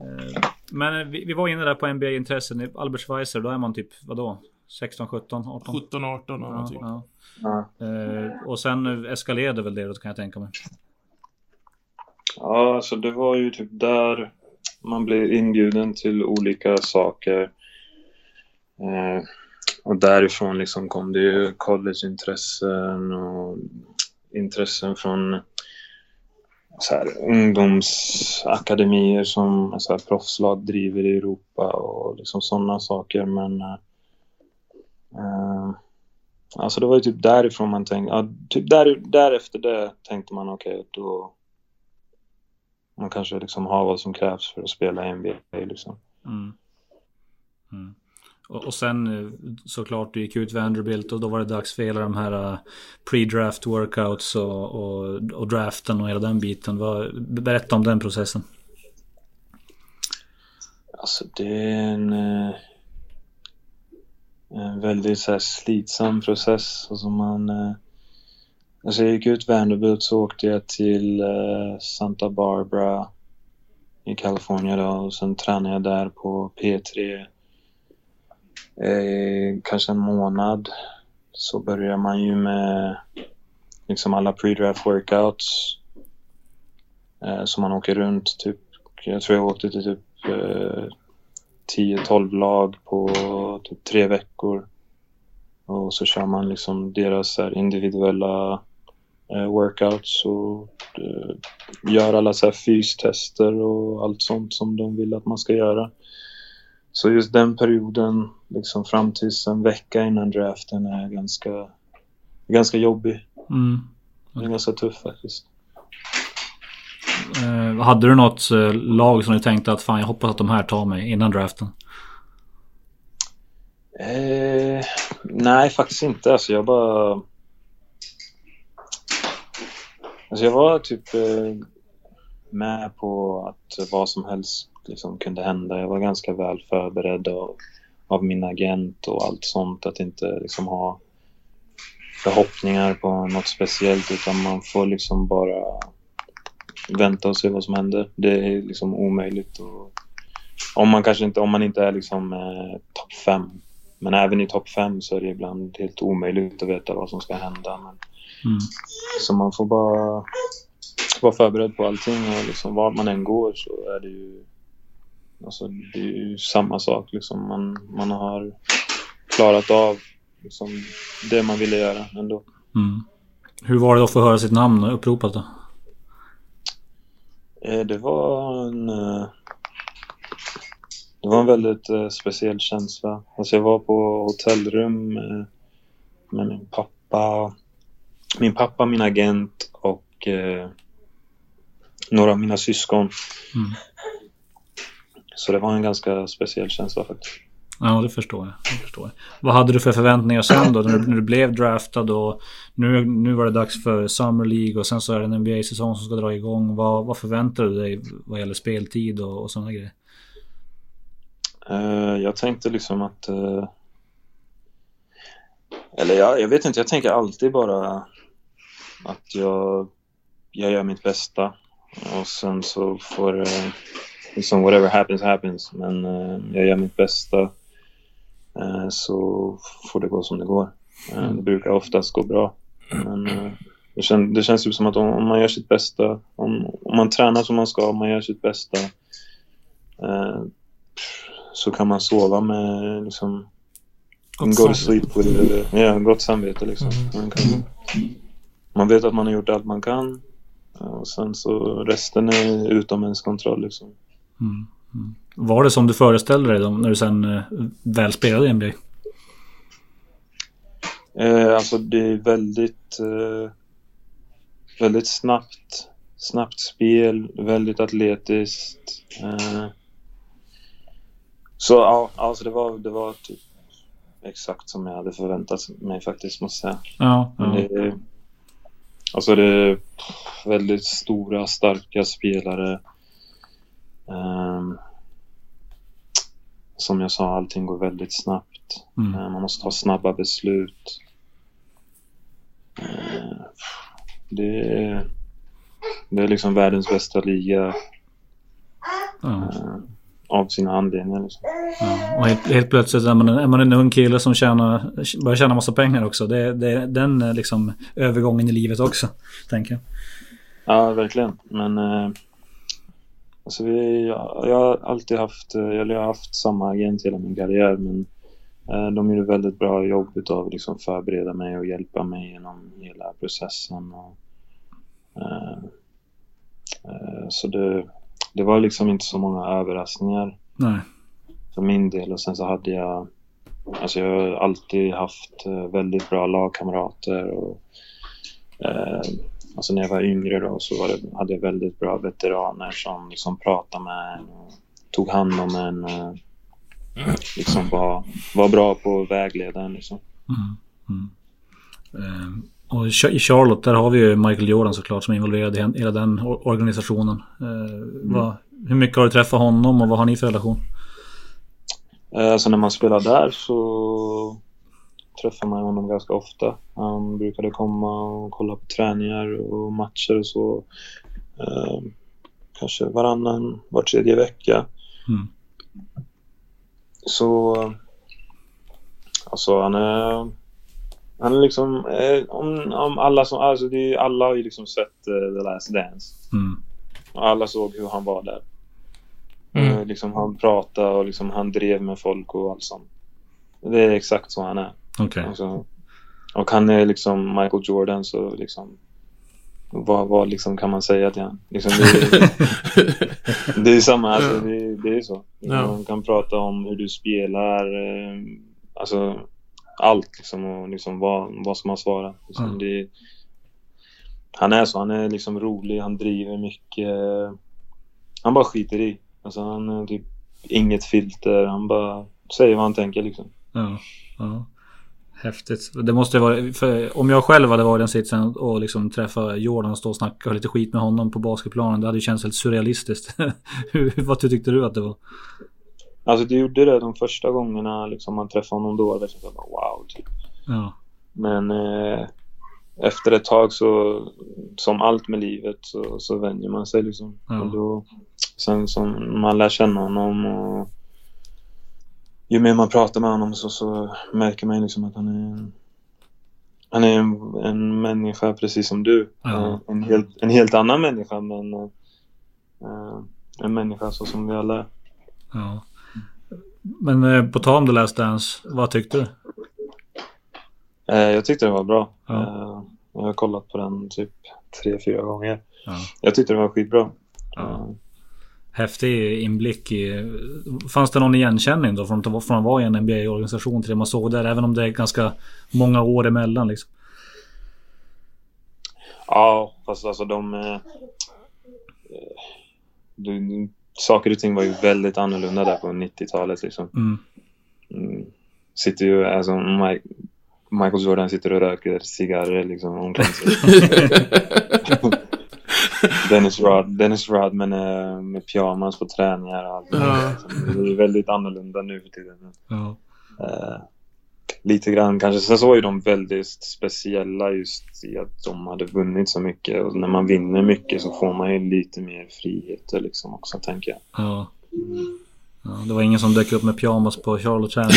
Eh, Men vi, vi var inne där på NBA-intressen. I Albert Schweitzer, då är man typ vadå? 16, 17, 18? 17, 18 och Ja, någonting. ja. Ja. Eh, och sen eskalerade väl det då kan jag tänka mig. Ja, alltså det var ju typ där man blev inbjuden till olika saker. Eh, och därifrån liksom kom det ju collegeintressen och intressen från så här, ungdomsakademier som så här, proffslag driver i Europa och liksom sådana saker. Men eh, eh, alltså det var ju typ därifrån man tänkte, ja, typ där, därefter det tänkte man okej, då man kanske liksom har vad som krävs för att spela i NBA liksom. Mm. Mm. Och, och sen eh, såklart du gick ut Vanderbilt och då var det dags för hela de här eh, pre-draft workouts och, och, och draften och hela den biten. Vad, berätta om den processen. Alltså det är en, eh, en väldigt så här slitsam process. Alltså man, alltså jag gick ut Vanderbilt så åkte jag till Santa Barbara i Kalifornien då och sen tränade jag där på P3 eh, kanske en månad. Så börjar man ju med liksom alla pre-draft workouts. Eh, så man åker runt typ, jag tror jag åkte till typ eh, 10-12 lag på typ tre veckor. Och så kör man liksom deras så här, individuella eh, workouts och eh, gör alla så här fystester och allt sånt som de vill att man ska göra. Så just den perioden, liksom fram tills en vecka innan draften är ganska, ganska jobbig. Mm. Den är ganska tuff faktiskt. Eh, hade du något eh, lag som du tänkte att fan jag hoppas att de här tar mig innan draften? Eh, nej, faktiskt inte. Alltså jag bara... Alltså jag var typ eh, med på att vad som helst liksom kunde hända. Jag var ganska väl förberedd av, av min agent och allt sånt. Att inte liksom ha förhoppningar på något speciellt utan man får liksom bara vänta och se vad som händer. Det är liksom omöjligt. Och, om man kanske inte, om man inte är liksom eh, topp fem. Men även i topp fem så är det ibland helt omöjligt att veta vad som ska hända. Men, Mm. så man får bara vara förberedd på allting och liksom vart man än går så är det ju Alltså det är ju samma sak liksom. Man, man har klarat av liksom, det man ville göra ändå. Mm. Hur var det då att få höra sitt namn uppropat då? Eh, Det var en... eh, det var en väldigt eh, speciell känsla. Alltså jag var på hotellrum med, med min pappa, min pappa, min agent och eh, några av mina syskon. Mm. Så det var en ganska speciell känsla faktiskt. Ja, det förstår jag. det förstår jag. Vad hade du för förväntningar sen då? När du, när du blev draftad och nu, nu var det dags för Summer League och sen så är det en NBA-säsong som ska dra igång. Vad, vad förväntar du dig vad gäller speltid och, och sådana grejer? Eh, jag tänkte liksom att... eh, eller jag, jag vet inte, jag tänker alltid bara att jag, jag gör mitt bästa. Och sen så får eh, liksom whatever happens happens. Men eh, jag gör mitt bästa. Eh, så får det gå som det går. Eh, det brukar oftast gå bra. Men eh, det, kän, det känns ju som att om, om man gör sitt bästa, om, om man tränar som man ska, om man gör sitt bästa eh, så kan man sova med liksom Gott go to samvete. sleep with ja, gott samvete liksom. Man, kan, man vet att man har gjort allt man kan och sen så resten är utom ens kontroll liksom. Mm. Mm. Var det som du föreställde dig när du sen eh, väl spelade i NBA? Eh, alltså det är väldigt eh, väldigt snabbt snabbt spel, väldigt atletiskt. Eh, så ja, alltså det var, det var typ exakt som jag hade förväntat mig faktiskt måste jag säga. Ja, ja. det alltså det är väldigt stora, starka spelare. Ehm, som jag sa, allting går väldigt snabbt. Mm. Eh, man måste ta snabba beslut. Eh, det, är, det är liksom världens bästa liga ja. eh, av sina anledningar. Liksom. Ja, och helt, helt plötsligt är man, en, är man en ung kille som tjänar, börjar tjäna massa pengar också. Det, det är den eh, liksom övergången i livet också. Tänker jag. Ja, verkligen. Men eh, alltså vi, jag, jag har alltid haft, eh, eller jag har haft samma agent hela min karriär men eh, de gjorde väldigt bra jobb utav att liksom förbereda mig och hjälpa mig genom hela processen. Och, eh, eh, så det, det var liksom inte så många överraskningar Nej. för min del och sen så hade jag Alltså jag har alltid haft eh, väldigt bra lagkamrater och eh, Alltså när jag var yngre då så var det, hade jag väldigt bra veteraner som liksom pratade med en och tog hand om en och liksom var, var bra på att vägleda en liksom. Mm. Mm. Eh, och i Ch- i Charlotte där har vi ju Michael Jordan såklart som är involverad i hela den or- organisationen. Eh, vad, hur mycket har du träffat honom och vad har ni för relation? Eh, Alltså när man spelar där så träffar man honom ganska ofta. Han brukade komma och kolla på träningar och matcher och så. Eh, kanske varannan, var tredje vecka. Mm. Så alltså han är han är liksom eh, om, om alla som alltså det är, alla har ju liksom sett eh, The Last Dance. Mm. Alla såg hur han var där. Mm. Eh, liksom han pratade och liksom han drev med folk och allt sånt. Det är exakt så han är. Okej. Alltså, och han är liksom Michael Jordan så liksom vad, vad liksom kan man säga till han? Liksom det, är, det är samma, alltså, det, det är så. Man kan prata om hur du spelar, eh, alltså allt liksom och liksom vad, vad ska man svara? Liksom, det, han är så, han är liksom rolig, han driver mycket. Han bara skiter i. Alltså han har typ inget filter, han bara säger vad han tänker liksom. Ja, ja. Häftigt. Det måste vara, om jag själv hade varit i den sitsen och liksom träffa Jordan och stå och snacka lite skit med honom på basketplanen. Det hade ju känts helt surrealistiskt. Hur, vad tyckte du att det var? Alltså det gjorde det de första gångerna liksom man träffade honom då. Det var bara wow typ. Ja, Men eh, efter ett tag så, som allt med livet, så, så vänjer man sig liksom. Ja. Och då, sen som man lär känna honom och ju mer man pratar med honom så, så märker man liksom att han är han är en, en människa precis som du. Eh, En, helt, en helt annan människa men eh, eh, en människa så som vi alla är. ja. Men eh, på tal om The Last Dance, vad tyckte du? Eh, jag tyckte det var bra. Ja. Jag har kollat på den typ tre, fyra gånger. Ja. Jag tyckte det var skitbra. Ja. Häftig inblick i... Fanns det någon igenkänning då från, från att vara i en NBA-organisation till det man såg där? Även om det är ganska många år emellan liksom. Ja, fast alltså de... Eh, du, saker och ting var ju väldigt annorlunda där på 90-talet liksom. Mm. Mm. Sitter ju, alltså Mike, Michael Jordan sitter och röker cigarrer liksom omkring sig. Dennis, Rod, Dennis Rodman är med pyjamas på träningar och allt. Ja. Liksom. Det är väldigt annorlunda nu för tiden. Ja. Eh, lite grann kanske. Sen så var ju de väldigt speciella just i att de hade vunnit så mycket. Och när man vinner mycket så får man ju lite mer friheter liksom också tänker jag. Ja. ja. Det var ingen som dök upp med pyjamas på Charlotte träning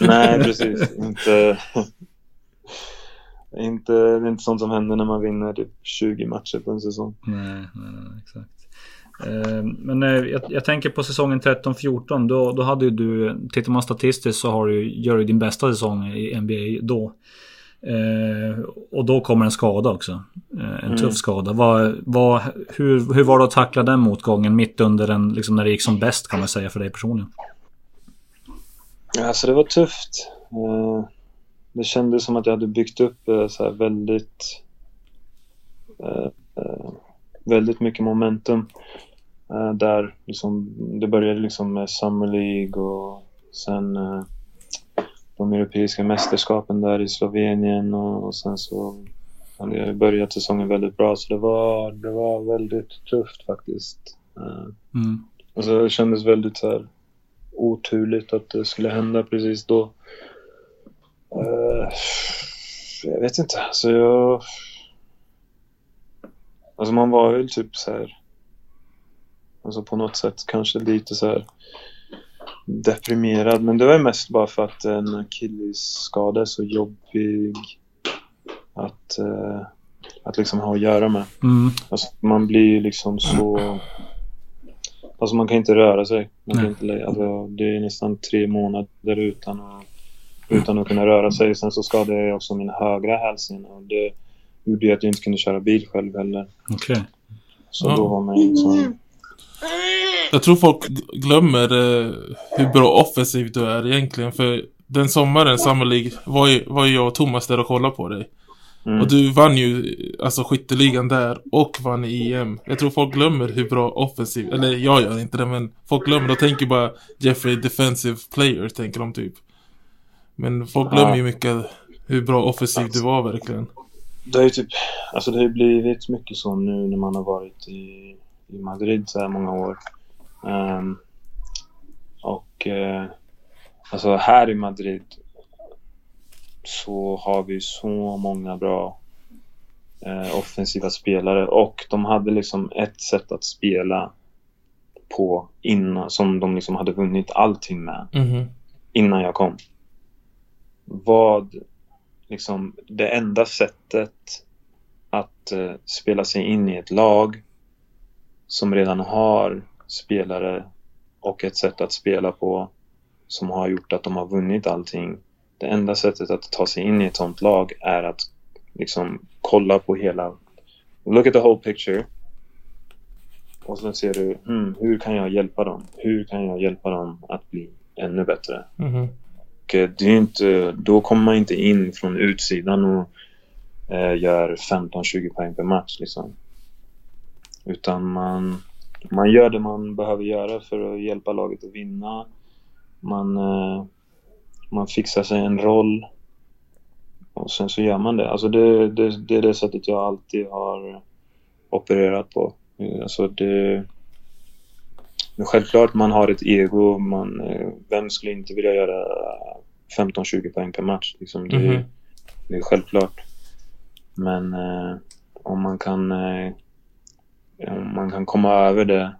Nej, precis. Inte, inte, det är inte sånt som händer när man vinner typ 20 matcher på en säsong. Nej, nej, nej exakt. Eh, Men eh, jag, jag tänker på säsongen 13-14. Då, då hade ju du, tittar man statistiskt så har du, gör du din bästa säsong i NBA då. Eh, och då kommer en skada också. Eh, en Mm. tuff skada. Vad, vad, hur, hur var det att tackla den motgången mitt under en, liksom när det gick som bäst kan man säga för dig personligen? Alltså det var tufft. Eh, Det kändes som att jag hade byggt upp eh, så väldigt eh, eh, väldigt mycket momentum där liksom, det började liksom med Summer League och sen de europeiska mästerskapen där i Slovenien och, och sen så hade jag börjat säsongen väldigt bra så det var, det var väldigt tufft faktiskt. Mm. Alltså det kändes väldigt så här oturligt att det skulle hända precis då. Eh, jag vet inte. Alltså jag... Alltså man var väl typ så här... Alltså på något sätt kanske lite så här deprimerad. Men det var ju mest bara för att en akillesskada är så jobbig att, eh, att liksom ha att göra med. Mm. Alltså, man blir ju liksom så... Alltså man kan inte röra sig. Man kan Nej. inte, alltså, det är nästan tre månader utan att, utan att kunna röra sig. Sen så skadade jag också min högra hälsena och det gjorde ju att jag inte kunde köra bil själv heller. Okej. Så Ja. då var man ju liksom... Jag tror folk glömmer eh, hur bra offensiv du är egentligen. För den sommaren, League, var ju, var ju jag och Thomas där och kollade på dig. Mm. Och du vann ju alltså skytteligan där och vann i EM. Jag tror folk glömmer hur bra offensiv, eller jag gör inte det men folk glömmer, de tänker bara Jeffrey defensive player tänker de typ. Men folk glömmer Ja. ju mycket hur bra offensiv du var verkligen. Det har ju typ... Alltså det har ju blivit mycket så nu när man har varit i, i Madrid så här många år. Ehm, och eh, alltså här i Madrid så har vi så många bra eh, offensiva spelare och de hade liksom ett sätt att spela på innan som de liksom hade vunnit allting med Mhm. innan jag kom. Vad liksom det enda sättet att eh, spela sig in i ett lag som redan har spelare och ett sätt att spela på som har gjort att de har vunnit allting. Det enda sättet att ta sig in i ett sånt lag är att liksom kolla på hela Look at the whole picture. Och sen ser du, hmm, hur kan jag hjälpa dem? Hur kan jag hjälpa dem att bli ännu bättre? Mm -hmm. Eh, det är inte, då kommer man inte in från utsidan och eh, gör 15-20 poäng per match. Liksom. Utan man, man gör det man behöver göra för att hjälpa laget att vinna. Man, eh, man fixar sig en roll. Och sen så gör man det. Alltså det, det, det är det sättet jag alltid har opererat på. Eh, alltså det, men självklart, man har ett ego. Man, eh, vem skulle inte vilja göra 15-20 poäng per match? Liksom, det, Mhm. det är självklart. Men eh, om man kan eh, om man kan komma över det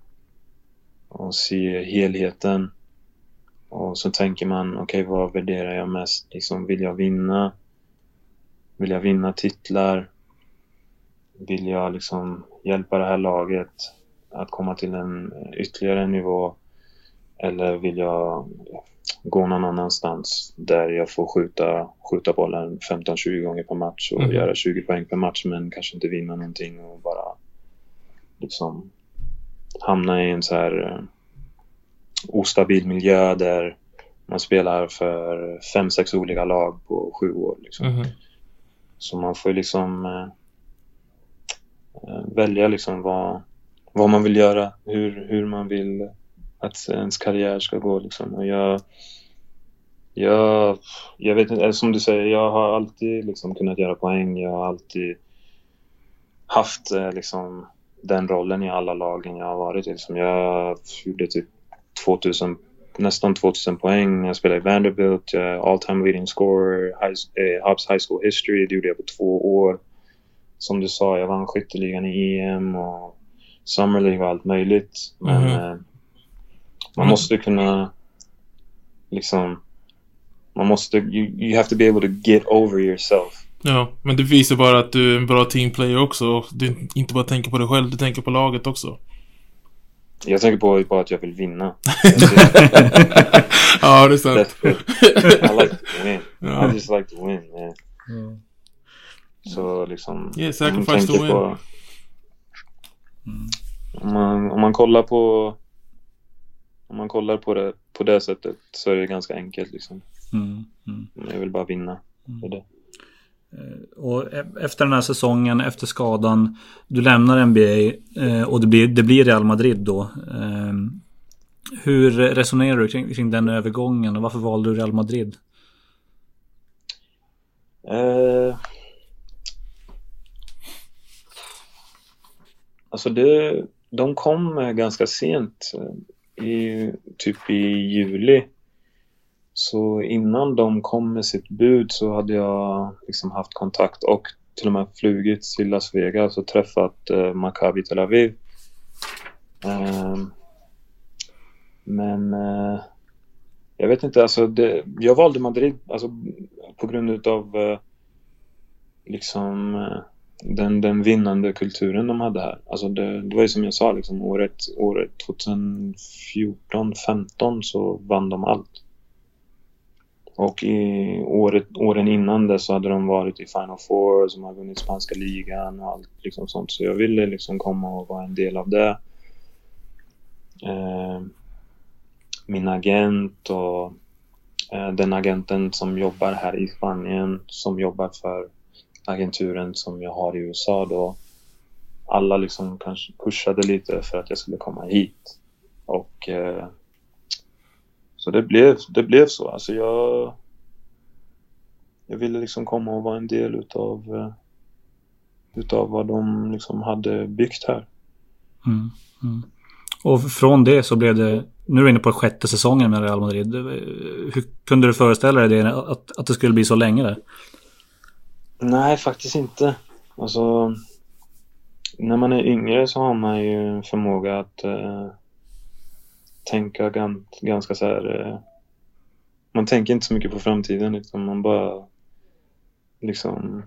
och se helheten och så tänker man, okej vad värderar jag mest? Liksom, vill jag vinna? Vill jag vinna titlar? Vill jag liksom hjälpa det här laget att komma till en ytterligare nivå? Eller vill jag gå någon annanstans där jag får skjuta, skjuta bollen 15-20 gånger per match och Mhm. göra 20 poäng per match men kanske inte vinna någonting och bara liksom hamna i en så här eh, ostabil miljö där man spelar för fem, sex olika lag på sju år. Liksom. Mhm. Så man får liksom eh, eh, välja liksom vad, vad man vill göra, hur, hur man vill att ens karriär ska gå. Liksom. Och jag, jag, jag vet inte, som du säger, jag har alltid liksom kunnat göra poäng. Jag har alltid haft eh, liksom, den rollen i alla lagen jag har varit i. Liksom. Jag gjorde typ 2000, nästan 2000 poäng när jag spelade i Vanderbilt. Jag är all time leading scorer, high, eh, High School History. Det gjorde jag på två år. Som du sa, jag vann skytteligan i EM och Summer League och allt möjligt. Men Mhm. eh, man Mm. måste kunna liksom man måste, you, you have to be able to get over yourself. Ja, men det visar bara att du är en bra teamplayer också. och Du inte bara tänker på dig själv, du tänker på laget också. Jag tänker på bara att jag vill vinna. ja, det är sant. I like to win. Ja. I just like to win. Yeah. Så liksom... Yeah, sacrifice man to win. På, om, man, om man kollar på... Om man kollar på det på det sättet så är det ganska enkelt liksom. Mm. Mm. Jag vill bara vinna. Det är det. Och e- efter den här säsongen, efter skadan, du lämnar NBA eh, och det blir, det blir Real Madrid då. Eh, hur resonerar du kring, kring den övergången och varför valde du Real Madrid? Eh, alltså det, de kom eh, ganska sent. Eh, I, typ i juli. Så innan de kom med sitt bud så hade jag liksom haft kontakt och till och med flugit till Las Vegas och träffat eh, Maccabi Tel Aviv. Eh, men eh, jag vet inte, alltså det, jag valde Madrid alltså, på grund utav eh, liksom eh, den, den vinnande kulturen de hade här. Alltså det, det var ju som jag sa, liksom, året, året 2014-15 så vann de allt. Och i året, åren innan det så hade de varit i Final Four, som har vunnit spanska ligan och allt liksom sånt. Så jag ville liksom komma och vara en del av det. Eh, min agent och eh, den agenten som jobbar här i Spanien, som jobbar för agenturen som jag har i USA då. Alla liksom kanske pushade lite för att jag skulle komma hit. Och eh, så det blev, det blev så. Alltså jag, jag ville liksom komma och vara en del utav, eh, utav vad de liksom hade byggt här. Mm. Mm. Och från det så blev det, nu är du inne på sjätte säsongen med Real Madrid. Hur kunde du föreställa dig det, att, att det skulle bli så länge där? Nej, faktiskt inte. Alltså, när man är yngre så har man ju en förmåga att eh, tänka gan, ganska så här... Eh, man tänker inte så mycket på framtiden, utan man bara liksom...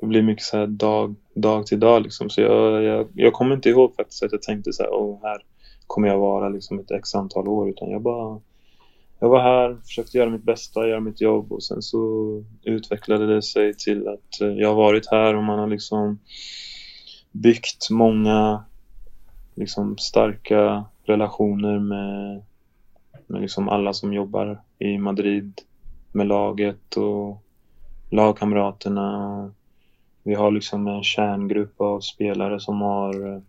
Det blir mycket så här dag, dag till dag liksom. Så jag, jag, jag kommer inte ihåg faktiskt att jag tänkte så här, åh, här kommer jag vara liksom ett x antal år, utan jag bara... Jag var här, försökte göra mitt bästa, göra mitt jobb och sen så utvecklade det sig till att eh, jag har varit här och man har liksom byggt många liksom starka relationer med, med liksom alla som jobbar i Madrid med laget och lagkamraterna. Vi har liksom en kärngrupp av spelare som har eh,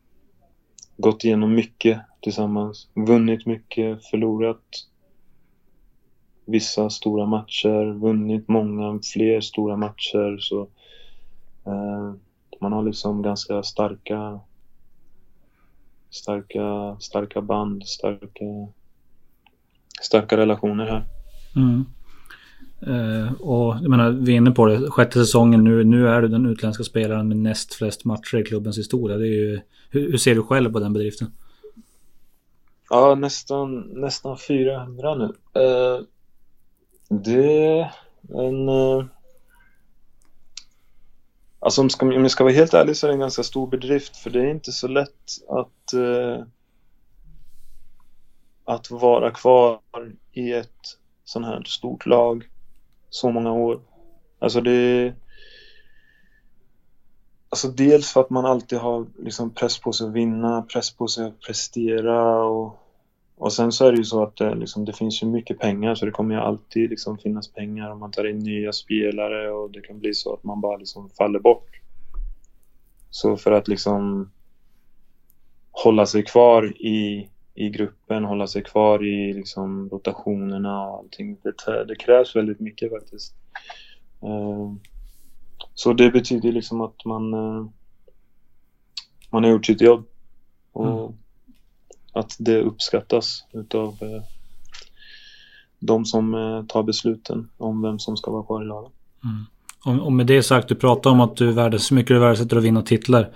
gått igenom mycket tillsammans. Vunnit mycket, förlorat vissa stora matcher, vunnit många fler stora matcher. Så eh, man har liksom ganska starka starka, starka band, starka, starka relationer här. Mm. Eh, och jag menar, vi är inne på det, sjätte säsongen nu, nu är du den utländska spelaren med näst flest matcher i klubbens historia. Det är ju, hur, hur ser du själv på den bedriften? Ja, nästan, nästan 400 nu. Eh, det är en... Eh, alltså om, ska, om jag ska vara helt ärlig så är det en ganska stor bedrift för det är inte så lätt att eh, att vara kvar i ett sånt här stort lag så många år. Alltså det Alltså dels för att man alltid har liksom press på sig att vinna, press på sig att prestera och, och sen så är det ju så att det, liksom, det finns ju mycket pengar så det kommer ju alltid liksom finnas pengar om man tar in nya spelare och det kan bli så att man bara liksom faller bort. Så för att liksom hålla sig kvar i, i gruppen, hålla sig kvar i liksom rotationerna och allting. Det, det krävs väldigt mycket faktiskt. Uh, så det betyder liksom att man, uh, man har gjort sitt jobb. Och mm att det uppskattas utav uh, de som tar besluten om vem som ska vara kvar i laget. Mm. Och, med det sagt, du pratar om att du värdes, mycket du värdesätter att vinna titlar.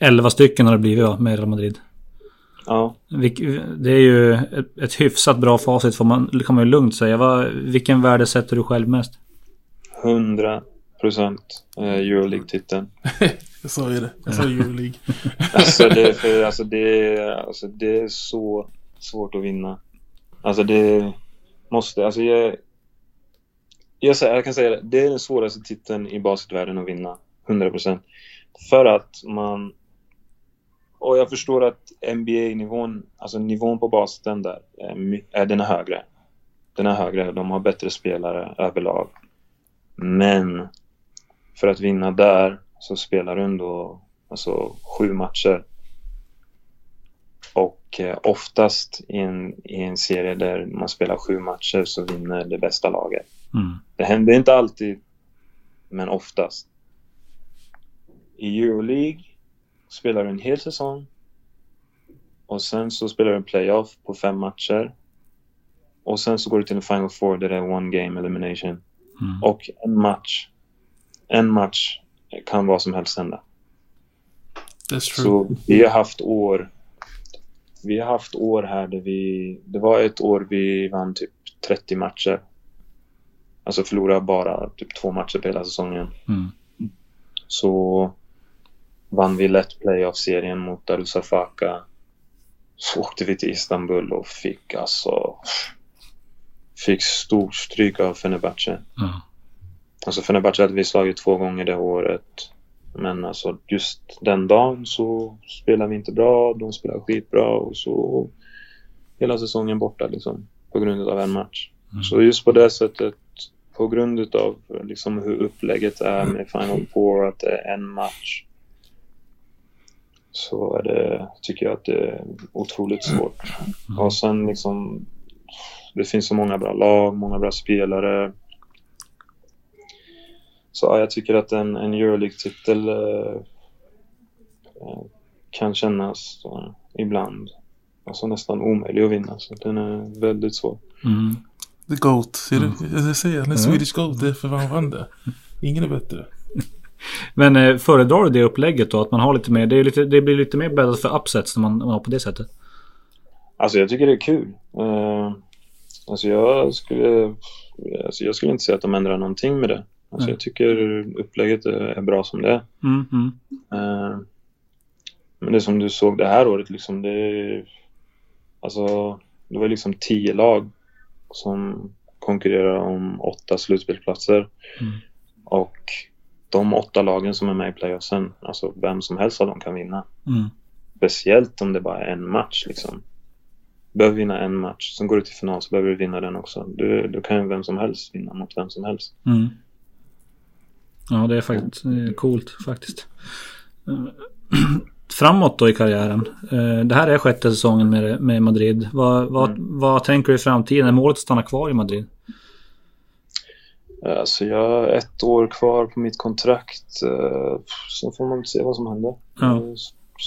11 stycken har det blivit va, med Real Madrid. Ja. Det är ju ett, ett hyfsat bra facit får man, kan man ju lugnt säga. Vad, vilken värde sätter du själv mest? 100 procent eh, Euroleague-titeln. jag sa ju det. Jag sa Euroleague. alltså, det, för, alltså, det, alltså det är så svårt att vinna. Alltså det måste, alltså jag, jag, jag kan säga det, det är den svåraste titeln i basketvärlden att vinna. 100 procent. För att man och jag förstår att NBA-nivån, alltså nivån på basen där, är, den är högre. Den är högre, de har bättre spelare överlag. Men för att vinna där så spelar du ändå alltså, sju matcher. Och eh, oftast i en, i en serie där man spelar sju matcher så vinner det bästa laget. Mm. Det händer inte alltid, men oftast. I Euroleague spelar du en hel säsong och sen så spelar du en playoff på fem matcher och sen så går du till en final four där det är one game elimination. Mm. Och en match, en match kan vad som helst hända. Så vi har haft år vi har haft år här där vi... Det var ett år vi vann typ 30 matcher. Alltså förlorade bara typ två matcher på hela säsongen. Mm. Så vann vi lätt playoff-serien mot Darussafaka. Så åkte vi till Istanbul och fick alltså... Fick stort stryk av Fenerbahce. Mm. Alltså Fenerbahce hade vi slagit två gånger det året. Men alltså just den dagen så spelade vi inte bra. De spelade skitbra och så hela säsongen borta liksom. På grund av en match. Mm. Så just på det sättet på grund av liksom hur upplägget är med Final Four, att det är en match så är det, tycker jag att det är otroligt svårt. Mm. Och sen liksom, det finns så många bra lag, många bra spelare. Så ja, jag tycker att en, en Euroleague-titel eh, eh kan kännas eh, ibland alltså nästan omöjlig att vinna. Så den är väldigt svår. Mm. The GOAT, ser du? Mm. Jag säger, han är Swedish GOAT, det är för han vann det. Ingen är bättre. Men eh, föredrar du det upplägget då? Att man har lite mer, det, är lite, det blir lite mer bäddat för upsets när man, man har på det sättet? Alltså jag tycker det är kul. Uh, alltså jag skulle, alltså jag skulle inte säga att de ändrar någonting med det. Alltså jag tycker upplägget är bra som det är. Mm, mm. Uh, men det som du såg det här året liksom, det Alltså, det var liksom tio lag som konkurrerar om åtta slutspelsplatser. Mm. Och de åtta lagen som är med i playoffsen, alltså vem som helst av dem kan vinna. Mm. Speciellt om det bara är en match liksom. Du behöver vinna en match, sen går du till final så behöver du vinna den också. Du, du kan ju vem som helst vinna mot vem som helst. Ja, det är faktiskt är coolt faktiskt. Framåt då i karriären. Eh, det här är sjätte säsongen med, med Madrid. Vad, vad, mm. vad tänker du i framtiden? Är målet att stanna kvar i Madrid? Alltså jag har ett år kvar på mitt kontrakt. Eh, så får man se vad som händer. Ja.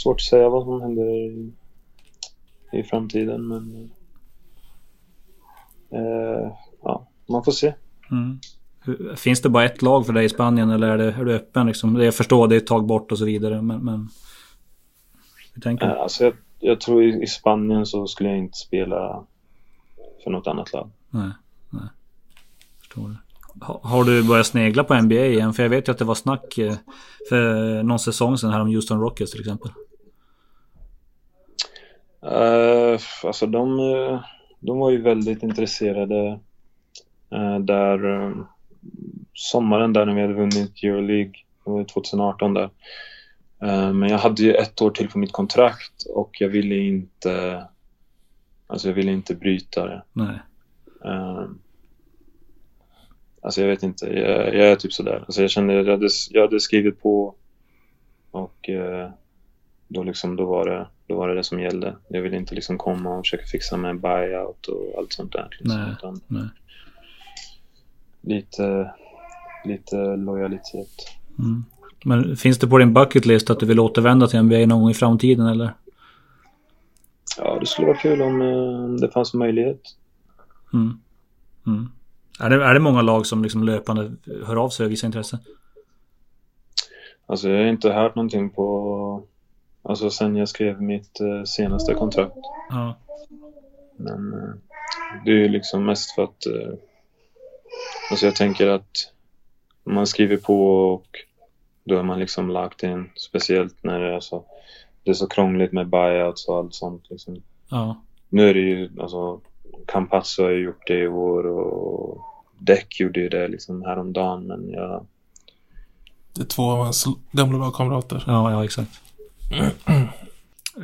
Svårt att säga vad som händer i, i framtiden men... Eh, ja, man får se. Mm. Finns det bara ett lag för dig i Spanien eller är, det, är du öppen? Liksom? Jag förstår, det är ett tag bort och så vidare men... men... Hur tänker du? Alltså jag, jag tror i, i Spanien så skulle jag inte spela för något annat lag. Nej, nej. Förstår det. Har du börjat snegla på NBA igen? För jag vet ju att det var snack eh, för någon säsong sedan här om Houston Rockets till exempel. Uh, alltså de, eh, de var ju väldigt intresserade uh, där uh, sommaren där när vi hade vunnit Euroleague, 2018 där. Eh, men jag hade ju ett år till på mitt kontrakt och jag ville inte Alltså jag ville inte bryta det. Nej. Eh, Alltså jag vet inte, jag, jag är typ sådär. Alltså jag kände, jag hade, jag hade skrivit på och eh, då, liksom, då, var det, då var det det som gällde. Jag ville inte liksom komma och försöka fixa med buyout och allt sånt där. Liksom, Nej. utan Nej. Lite, lite lojalitet. Mm. Men finns det på din bucket list att du vill återvända till NBA någon gång i framtiden eller? Ja, det skulle vara kul om, eh, om det fanns möjlighet. Mm. Mm. Är, det, är det många lag som liksom löpande hör av sig och visar intresse? Alltså jag har inte hört någonting på, alltså sen jag skrev mitt eh, senaste kontrakt. Ja. Men eh, det är ju liksom mest för att eh, Alltså jag tänker att man skriver på och då är man liksom lagt in speciellt när det är så Det är så krångligt med buyouts och allt sånt liksom. Ja. Nu är det ju alltså Campazzo har ju gjort det i år och Deck gjorde ju det liksom häromdagen men jag Det är två av hans gamla lagkamrater. Ja, ja exakt.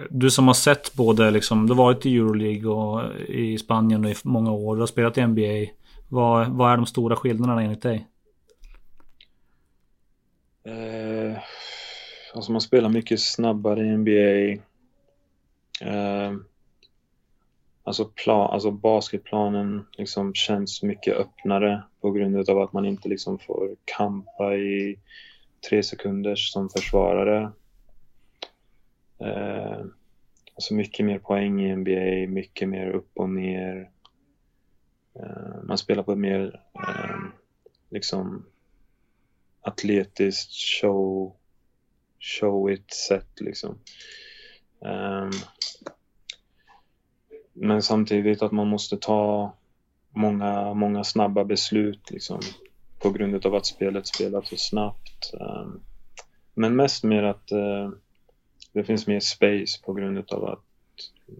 Du som har sett både liksom, du har varit i Euroleague och i Spanien i många år. Du har spelat i NBA. Vad, vad är de stora skillnaderna enligt dig? Eh, alltså man spelar mycket snabbare i NBA. Eh, alltså, plan, alltså basketplanen liksom känns mycket öppnare på grund av att man inte liksom får kampa i tre sekunder som försvarare. Eh, alltså mycket mer poäng i NBA, mycket mer upp och ner. Eh, man spelar på ett mer eh, liksom atletiskt show showigt sätt liksom. Eh, men samtidigt att man måste ta många, många snabba beslut liksom på grund av att spelet spelas så snabbt. Eh, men mest mer att eh, det finns mer space på grund av att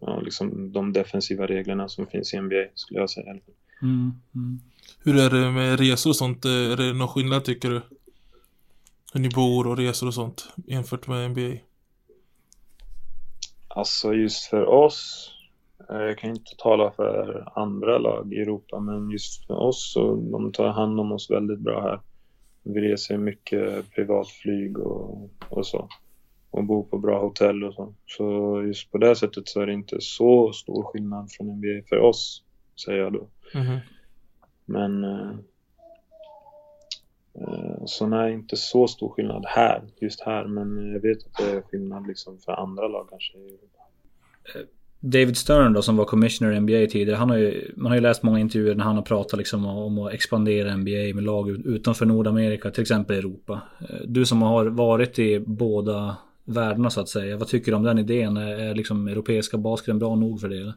ja, liksom de defensiva reglerna som finns i NBA skulle jag säga. Mm, mm. Hur är det med resor och sånt? Är det någon skillnad tycker du? Hur ni bor och resor och sånt jämfört med NBA? Alltså just för oss, eh, jag kan inte tala för andra lag i Europa, men just för oss så de tar hand om oss väldigt bra här. Vi reser mycket privatflyg och, och så. Och bor på bra hotell och så. Så just på det sättet så är det inte så stor skillnad från NBA för oss, säger jag då. Mhm. Men eh, eh, så nej, inte så stor skillnad här, just här. Men jag vet att det är skillnad liksom för andra lag kanske Europa. David Stern då som var commissioner i NBA tidigare. Han har ju, man har ju läst många intervjuer när han har pratat liksom om att expandera NBA med lag ut- utanför Nordamerika, till exempel Europa. Eh, Du som har varit i båda världarna så att säga. Vad tycker du om den idén? Är är liksom europeiska basketen bra nog för det? eller?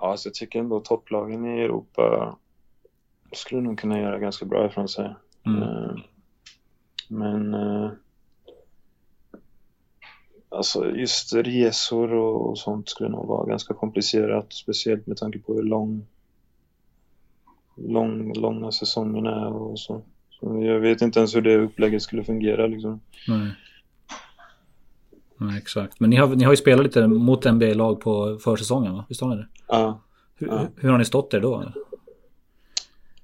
Ja, alltså jag tycker ändå topplagen i Europa skulle nog kunna göra ganska bra ifrån sig. Mm. Eh, Men eh, alltså just resor och sånt skulle nog vara ganska komplicerat, speciellt med tanke på hur lång, lång, långa säsongerna är och så. så. Jag vet inte ens hur det upplägget skulle fungera liksom. Nej. Nej, exakt. Men ni har, ni har ju spelat lite mot NBA-lag på försäsongen va? Visst har ni det? Ja, Hur, Ja. hur har ni stått er då?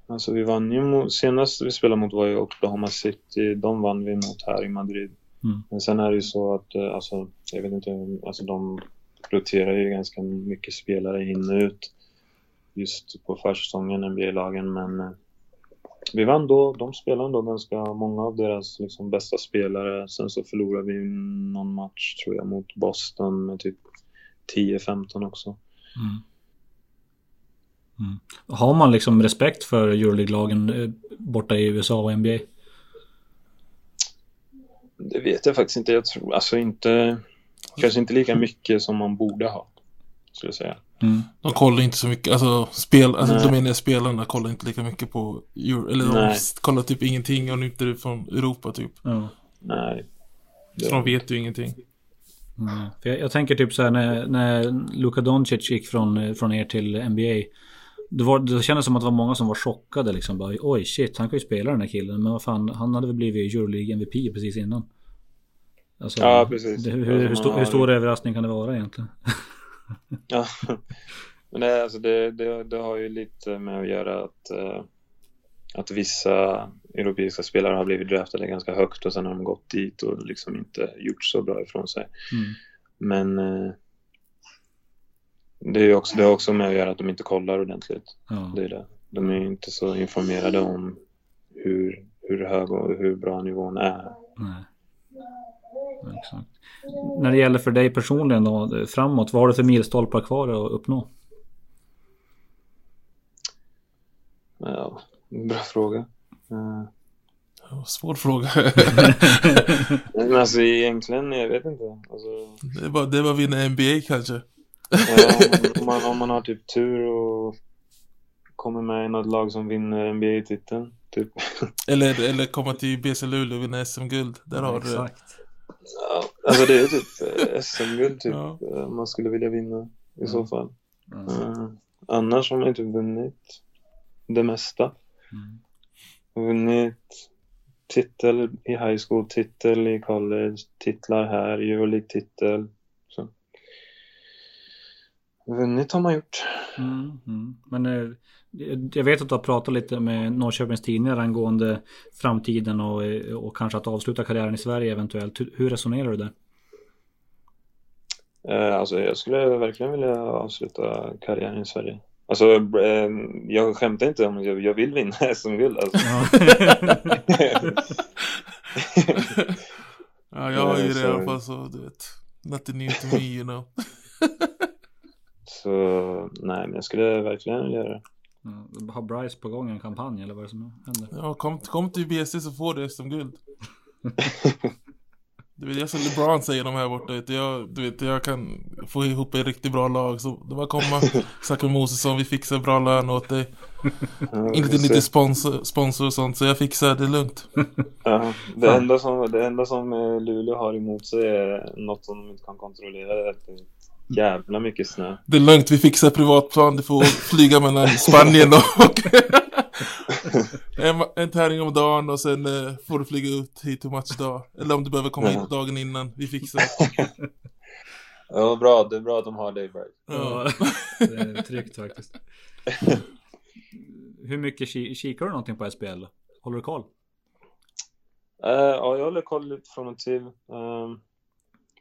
alltså vi vann ju senast vi spelade mot var ju Oklahoma City, de vann vi mot här i Madrid. Mm. Men sen är det ju så att, eh, alltså, jag vet inte, alltså de roterar ju ganska mycket spelare in och ut just på försäsongen, NBA-lagen, men eh, vi vann då, de spelade ändå ganska många av deras liksom, bästa spelare. Sen så förlorade vi någon match, tror jag, mot Boston med typ 10-15 också. Mm. Mm. Har man liksom respekt för Euroleague-lagen eh, borta i USA och NBA? Det vet jag faktiskt inte. Jag tror alltså inte, kanske inte lika mycket som man borde ha, skulle jag säga. Mm. De kollar inte så mycket, alltså spel, alltså de menar spelarna kollar inte lika mycket på Euro, eller de Nej. kollar typ ingenting om inte är från Europa typ. Ja. Nej. Så de vet ju ingenting. Mm. För jag, jag tänker typ så här när, när Luka Doncic gick från, från er till NBA. Det, var, det kändes som att det var många som var chockade liksom. Bara, Oj shit, han kan ju spela den här killen. Men vad fan, han hade väl blivit Euroleague MVP precis innan. Alltså, Ja, precis. Det, hur, Alltså, hur, stor, hur stor överraskning kan det vara egentligen? Ja. Men det, alltså det, det, det har ju lite med att göra att, eh, att vissa europeiska spelare har blivit draftade ganska högt och sen har de gått dit och liksom inte gjort så bra ifrån sig. Mm. Men eh, det, är också, det har också med att göra att de inte kollar ordentligt. Ja. Det är det. De är inte så informerade om hur, hur hög och hur bra nivån är. Nej. Exakt. När det gäller för dig personligen då, framåt, vad har du för milstolpar kvar att uppnå? Ja, bra fråga. Eh, Ja, Svår fråga. Men alltså egentligen, jag vet inte. Alltså, det, är bara, det är bara att vinna NBA kanske. Ja, om, man, om man har typ tur och kommer med i något lag som vinner NBA-titeln. Typ. Eller, eller komma till BC Luleå och vinna SM-guld. Där har du Exakt. Ja, alltså det är typ eh, SM-guld typ, Ja. eh, man skulle vilja vinna i så fall. Mm. Eh, annars har man inte vunnit det mesta. Mm. Vunnit titel i high school, titel i college, titlar här, Euroleague-titel. Vunnit har man gjort. Mm, mm. Men eh, jag vet att du har pratat lite med Norrköpings Tidningar angående framtiden och, eh, och kanske att avsluta karriären i Sverige eventuellt. Hur, resonerar du där? Eh, alltså jag skulle verkligen vilja avsluta karriären i Sverige. Alltså eh, jag skämtar inte om jag, jag vill vinna SM-guld. Alltså. Ja, jag har ju det i alla fall så du vet. Nothing new to me you know. Så nej, men jag skulle verkligen vilja göra det. Ja, Har Bryce på gång en kampanj eller vad är det som händer? Ja, kom, kom till BC så får du SM-guld. Du vet, jag som LeBron säger de här borta, vet du, jag, du vet, jag kan få ihop ett riktigt bra lag. Så det var komma, med Mosesson, vi fixar bra lön åt dig. Ja, Inte lite sponsor, sponsor och sånt, så jag fixar det lugnt. Ja, det, enda som, det enda som eh, Luleå har emot sig är något som de inte kan kontrollera. Det är det är jävla mycket snö. Det är lugnt, vi fixar privatplan, du får flyga mellan Spanien och en, en tävling om dagen och sen eh, får du flyga ut hit till matchdag. Eller om du behöver komma hit dagen innan, vi fixar. Ja, bra. Det är bra att de har dig, Bright. Ja. Ja, det är tryggt faktiskt. Hur mycket ki- kikar du någonting på SPL? Håller du koll? Eh, ja, jag håller koll lite från och till. Um,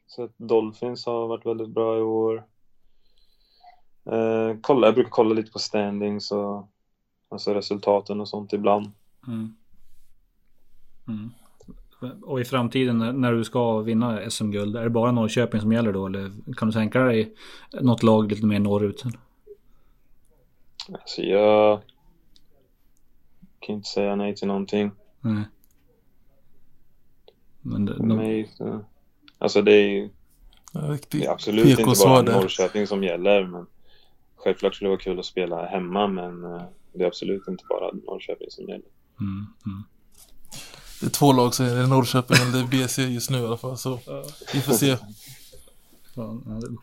så att Dolphins har varit väldigt bra i år. Eh, kolla, jag brukar kolla lite på standings och alltså resultaten och sånt ibland. Mm. Mm. Och i framtiden när- när du ska vinna SM-guld, är det bara Norrköping som gäller då? Eller kan du tänka dig något lag lite mer norrut? Alltså jag kan inte säga nej till någonting. Nej. Men det, För de, mig, så- alltså det är, ju- det är absolut inte bara. Norrköping som gäller. Men självklart skulle det vara kul att spela hemma men eh, det är absolut inte bara Norrköping som gäller. mm, mm. Det är två lag som är Norrköping eller BC just nu i alla fall, så vi får se.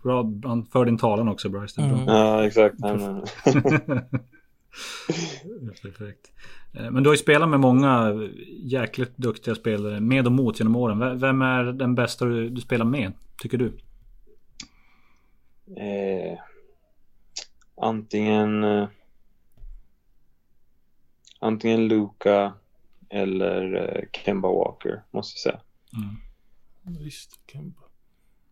Bra, han för din talan också Bryce. Mm. Ja, exakt. Nej, men, Perfekt. Eh, Men du har ju spelat med många jäkligt duktiga spelare med och mot genom åren. Vem är den bästa du, du spelar med, tycker du? eh, antingen eh, antingen Luka eller eh, Kemba Walker, måste jag säga. Mm. Visst, Kemba.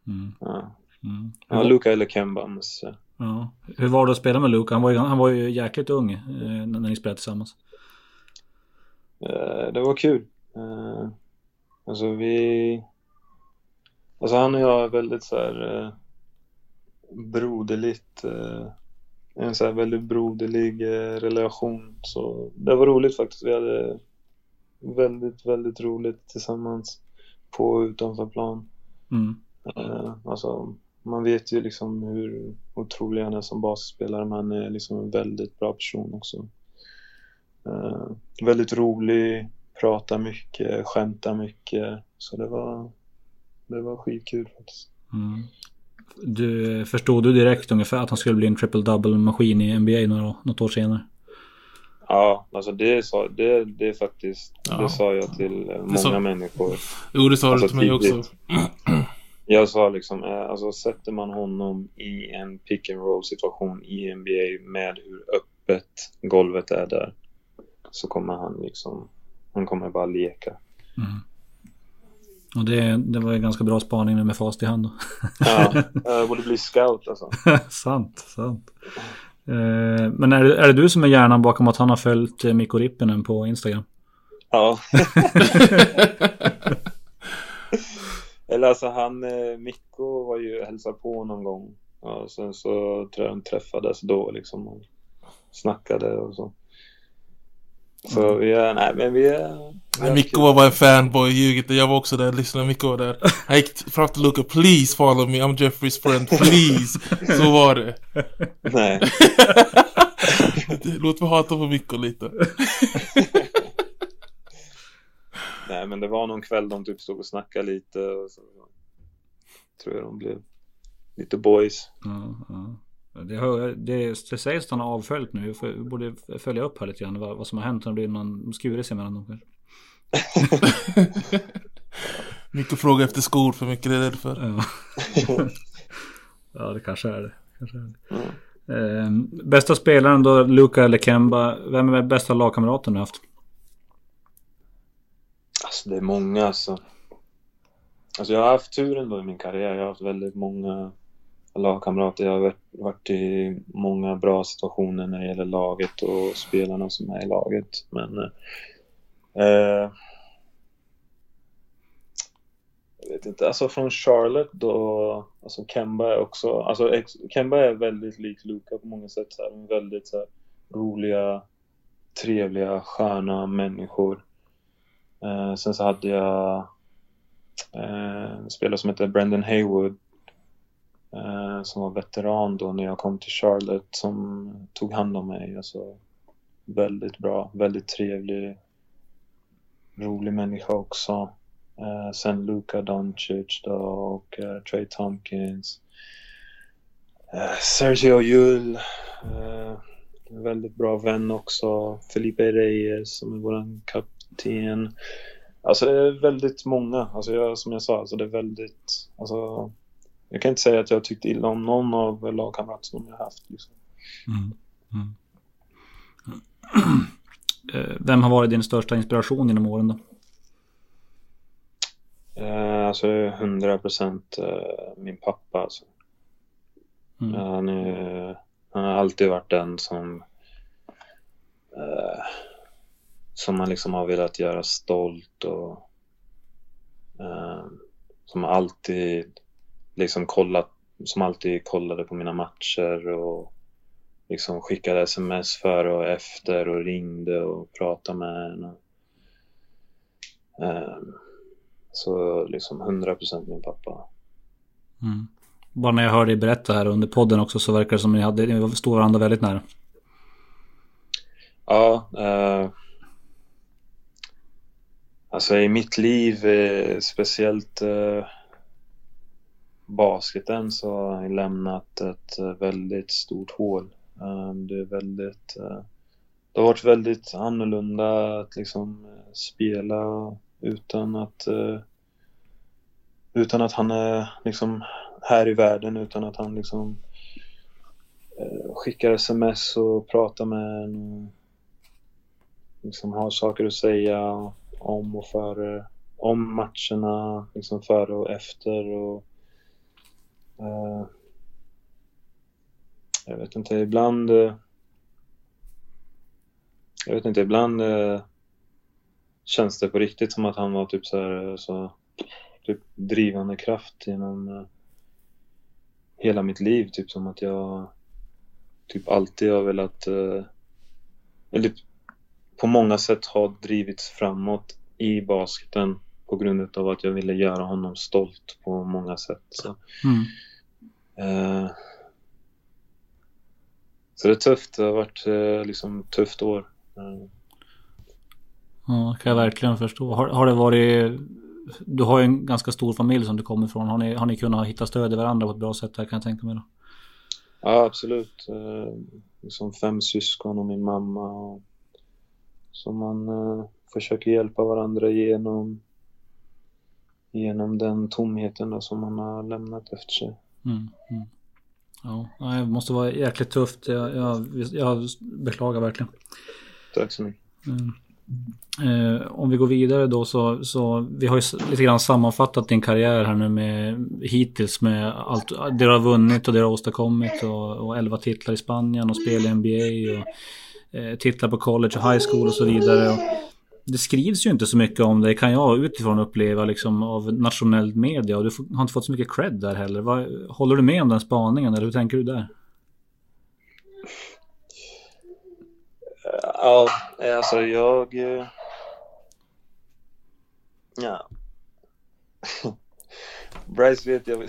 Mm. Ja. Mm. Ja, Luka eller Kemba, måste jag säga. Ja. Hur var det att spela med Luke? Han var ju, han var ju jäkligt ung eh, när ni spelade tillsammans. Eh, det var kul. Eh, alltså vi... Alltså han och jag är väldigt så här eh, broderligt. En så här väldigt broderlig relation. Så det var roligt faktiskt. Vi hade väldigt, väldigt roligt tillsammans på och utanför plan. Mm. Alltså, man vet ju liksom hur otrolig han är som basspelare, men han är liksom en väldigt bra person också. Eh, väldigt rolig, pratar mycket, skämtar mycket. Så det var, det var skitkul faktiskt. Mm. Du, förstod du direkt ungefär att han skulle bli en triple double maskin i NBA några, något år senare? Ja, alltså det, sa, det, det faktiskt, Ja. det sa jag till eh, många sa- människor. Jo, det sa Alltså, du till mig också. Jag sa liksom, eh, alltså sätter man honom i en pick and roll situation i NBA med hur öppet golvet är där så kommer han liksom, han kommer bara leka. Mm. Och det, det var ju ganska bra spaning nu med fast i hand då. Ja, jag borde bli scout alltså. sant, sant. Eh, Men är det, är det du som är hjärnan bakom att han har följt eh, Mikko Rippinen på Instagram? Ja. Eller alltså han, eh, Mikko var ju hälsade på någon gång. Ja, sen så tror jag de träffades då liksom och snackade och så. Så vi är, nej men vi är... Nej, Mikko var bara en fanboy, ljug inte. Jag var också där, lyssnade, Mikko var där. Han gick fram till Luca, please follow me, I'm Jeffreys friend, please. Så var det. Nej. Låt mig hata på Mikko lite. nej men det var någon kväll de typ stod och snackade lite och så. Tror jag de blev lite boys. Ja, ja. Det, hör, det, det sägs att han har avföljt nu. Vi borde följa upp här lite grann vad, vad som har hänt. Om det blir någon skurelse mellan dem kanske. Mikko frågar efter skor för mycket, det är därför. Ja. ja, det kanske är det. Kanske är det. Mm. Eh, bästa spelaren då, Luka eller Kemba. Vem är bästa lagkamraten du haft? Alltså det är många alltså. Alltså jag har haft turen då i min karriär. Jag har haft väldigt många lagkamrater. Jag har varit, varit i många bra situationer när det gäller laget och spelarna som är i laget. Men eh, jag vet inte, alltså från Charlotte då, alltså Kemba är också, alltså ex, Kemba är väldigt lik Luka på många sätt. Så här, väldigt så här, roliga, trevliga, sköna människor. Eh, sen så hade jag eh, en spelare som heter Brendan Haywood eh, som var veteran då när jag kom till Charlotte som tog hand om mig. Alltså, väldigt bra, väldigt trevlig, rolig människa också. Eh, sen Luka Doncic då och eh, Trey Tompkins. Eh, Sergio Llull. Eh, väldigt bra vän också. Felipe Reyes som är våran kapten. Alltså det är väldigt många. Alltså jag, som jag sa, alltså det är väldigt... Alltså, jag kan inte säga att jag tyckte illa om någon av lagkamraterna som jag haft. Liksom. Mm. Mm. Eh, Vem har varit din största inspiration genom åren då? Eh, alltså 100 procent eh, min pappa. Alltså. Mm. Han, är, han har alltid varit den som eh, som man liksom har velat göra stolt och eh, som alltid liksom kollat som alltid kollade på mina matcher och liksom skickade sms före och efter och ringde och pratade med en. och, Eh, så liksom 100% min pappa. Mm. Bara när jag hörde dig berätta här under podden också så verkar det som att ni hade, ni stod varandra väldigt nära. Ja, eh, alltså i mitt liv, eh, speciellt eh, basketen, så har jag lämnat ett eh, väldigt stort hål. Ehm, det är väldigt, eh, det har varit väldigt annorlunda att liksom eh, spela utan att utan att han är liksom här i världen, utan att han liksom skickar sms och pratar med en liksom har saker att säga om och före eh, om matcherna, liksom före och efter och eh, jag vet inte, ibland eh, jag vet inte, ibland eh, känns det på riktigt som att han var typ så här, eh, så typ drivande kraft genom eh, hela mitt liv, typ som att jag typ alltid har velat eh, eller typ på många sätt har drivits framåt i basketen på grund av att jag ville göra honom stolt på många sätt. Så, Mm. eh, så det är tufft. Det har varit eh, liksom tufft år. Eh, Ja, kan jag verkligen förstå. Har, har det varit... Du har ju en ganska stor familj som du kommer ifrån. Har ni, har ni kunnat hitta stöd i varandra på ett bra sätt där kan jag tänka mig då? ja, absolut. Eh, liksom fem syskon och min mamma. Och, Så man eh, försöker hjälpa varandra genom, genom den tomheten då, som man har lämnat efter sig. Mm, mm. Ja, det måste vara jäkligt tufft. Jag, jag, jag beklagar verkligen. Tack så mycket. Mm. Eh, om vi går vidare då så, så vi har ju lite grann sammanfattat din karriär här nu med hittills med allt det du har vunnit och det du har åstadkommit och, och 11 titlar i Spanien och spel i NBA och eh, titlar på college och high school och så vidare. Och det skrivs ju inte så mycket om det kan jag utifrån uppleva liksom av nationell media och du har inte fått så mycket cred där heller. Vad, håller du med om den spaningen eller hur tänker du där? Ja, alltså jag... eh, Ja. Bryce vet jag väl.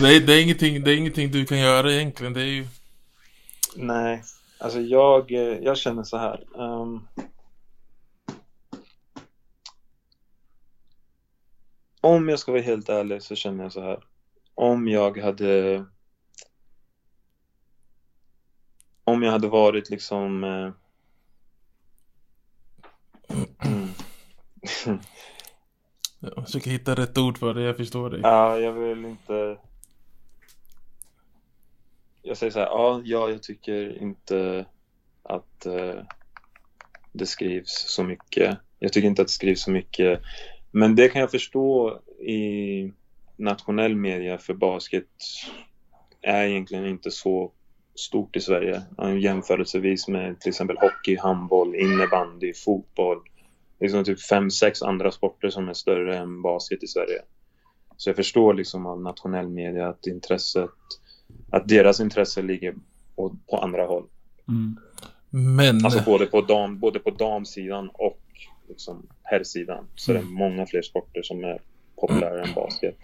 Nej, det är, ingenting, det är ingenting du kan göra egentligen. Det är ju... Nej, alltså jag, eh, jag känner så här. ehm, om jag ska vara helt ärlig så känner jag så här. Om jag hade... Om jag hade varit liksom... eh, Jag försöker hitta rätt ord för det, jag förstår dig. Ja, jag vill inte... Jag säger så här, ja, ja jag tycker inte att eh, det skrivs så mycket. Jag tycker inte att det skrivs så mycket. Men det kan jag förstå i nationell media för basket är egentligen inte så stort i Sverige. Jämförelsevis med till exempel hockey, handboll, innebandy, fotboll Det liksom typ fem, sex andra sporter som är större än basket i Sverige. Så jag förstår liksom av nationell media att intresset, att deras intresse ligger på, på andra håll. Mm. Men... Alltså både på, dam, både på damsidan och liksom herrsidan. Så det är många fler sporter som är populärare än basket.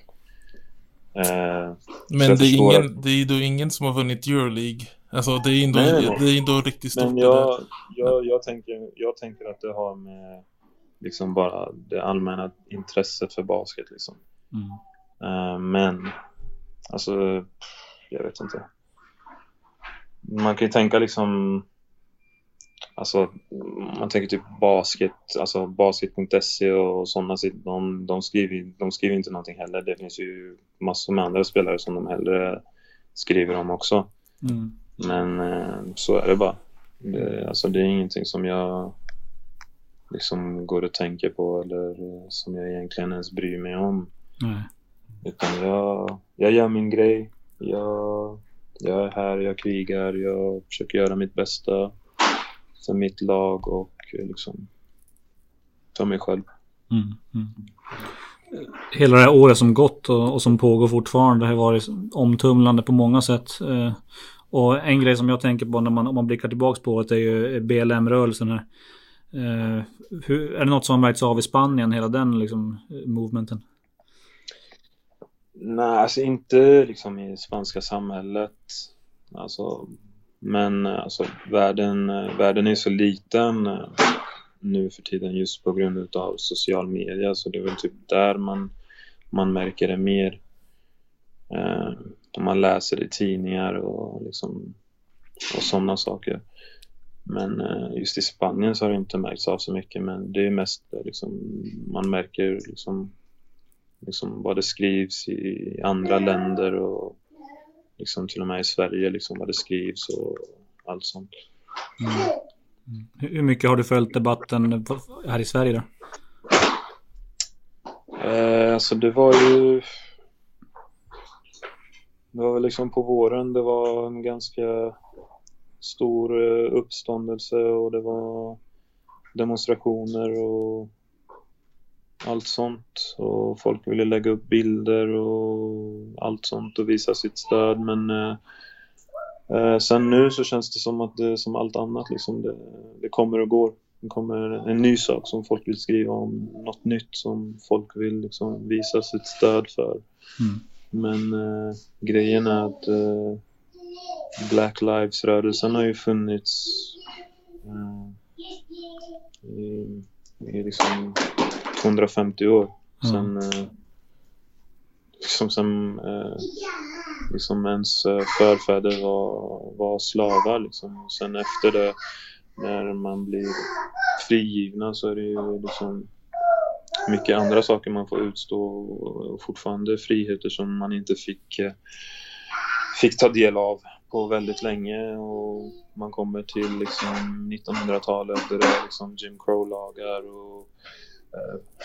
Eh, Men det är, ingen, det är då ingen som har vunnit Euroleague. Alltså det är ändå, Nej, nej, nej. det är ändå riktigt stort Men jag, jag, jag, tänker, jag tänker att det har med liksom bara det allmänna intresset för basket liksom. Mm. Eh, men alltså, jag vet inte. Man kan ju tänka liksom Alltså, man tänker typ basket, alltså basket.se och sådana de, de, skriver, de skriver inte någonting heller. Det finns ju massor med andra spelare som de hellre skriver om också. Mm. Men eh, så är det bara. Det, alltså, det är ingenting som jag liksom går och tänker på eller eh, som jag egentligen ens bryr mig om. Nej. Utan jag, jag gör min grej. Jag, jag är här, jag krigar, jag försöker göra mitt bästa för mitt lag och eh, liksom för mig själv. Mm. Mm. Hela det här året som gått och, och som pågår fortfarande har varit omtumlande på många sätt. Eh, och en grej som jag tänker på när man, om man blickar tillbaks på det är ju eh, BLM-rörelsen här. Hur, är det något som har märkts av i Spanien, hela den liksom, movementen? Nej, alltså inte liksom i spanska samhället. Alltså, men alltså, världen, världen är så liten eh, nu för tiden just på grund av social media. Så det är väl typ där man, man märker det mer. Eh, om man läser i tidningar och, liksom, och sådana saker. Men eh, just i Spanien så har det inte märkts av så mycket. Men det är mest eh, liksom, man märker liksom, liksom vad det skrivs i andra länder och liksom till och med i Sverige liksom vad det skrivs och allt sånt. Mm. Mm. Hur mycket har du följt debatten här i Sverige då? Eh, alltså det var ju... Det var väl liksom på våren det var en ganska stor eh, uppståndelse och det var demonstrationer och allt sånt. Och folk ville lägga upp bilder och allt sånt och visa sitt stöd men eh, eh, sen nu så känns det som att det som allt annat liksom. Det, det kommer och går. Det kommer en ny sak som folk vill skriva om, något nytt som folk vill liksom visa sitt stöd för. Mm. Men eh, grejen är att eh, Black Lives-rörelsen har ju funnits eh, i, i liksom 250 år. Sen, eh, liksom sen eh, liksom ens eh, förfäder var, var slavar liksom. Och sen efter det när man blir frigivna så är det ju liksom mycket andra saker man får utstå och fortfarande friheter som man inte fick, fick ta del av på väldigt länge och man kommer till liksom 1900-talet där det är liksom Jim Crow-lagar och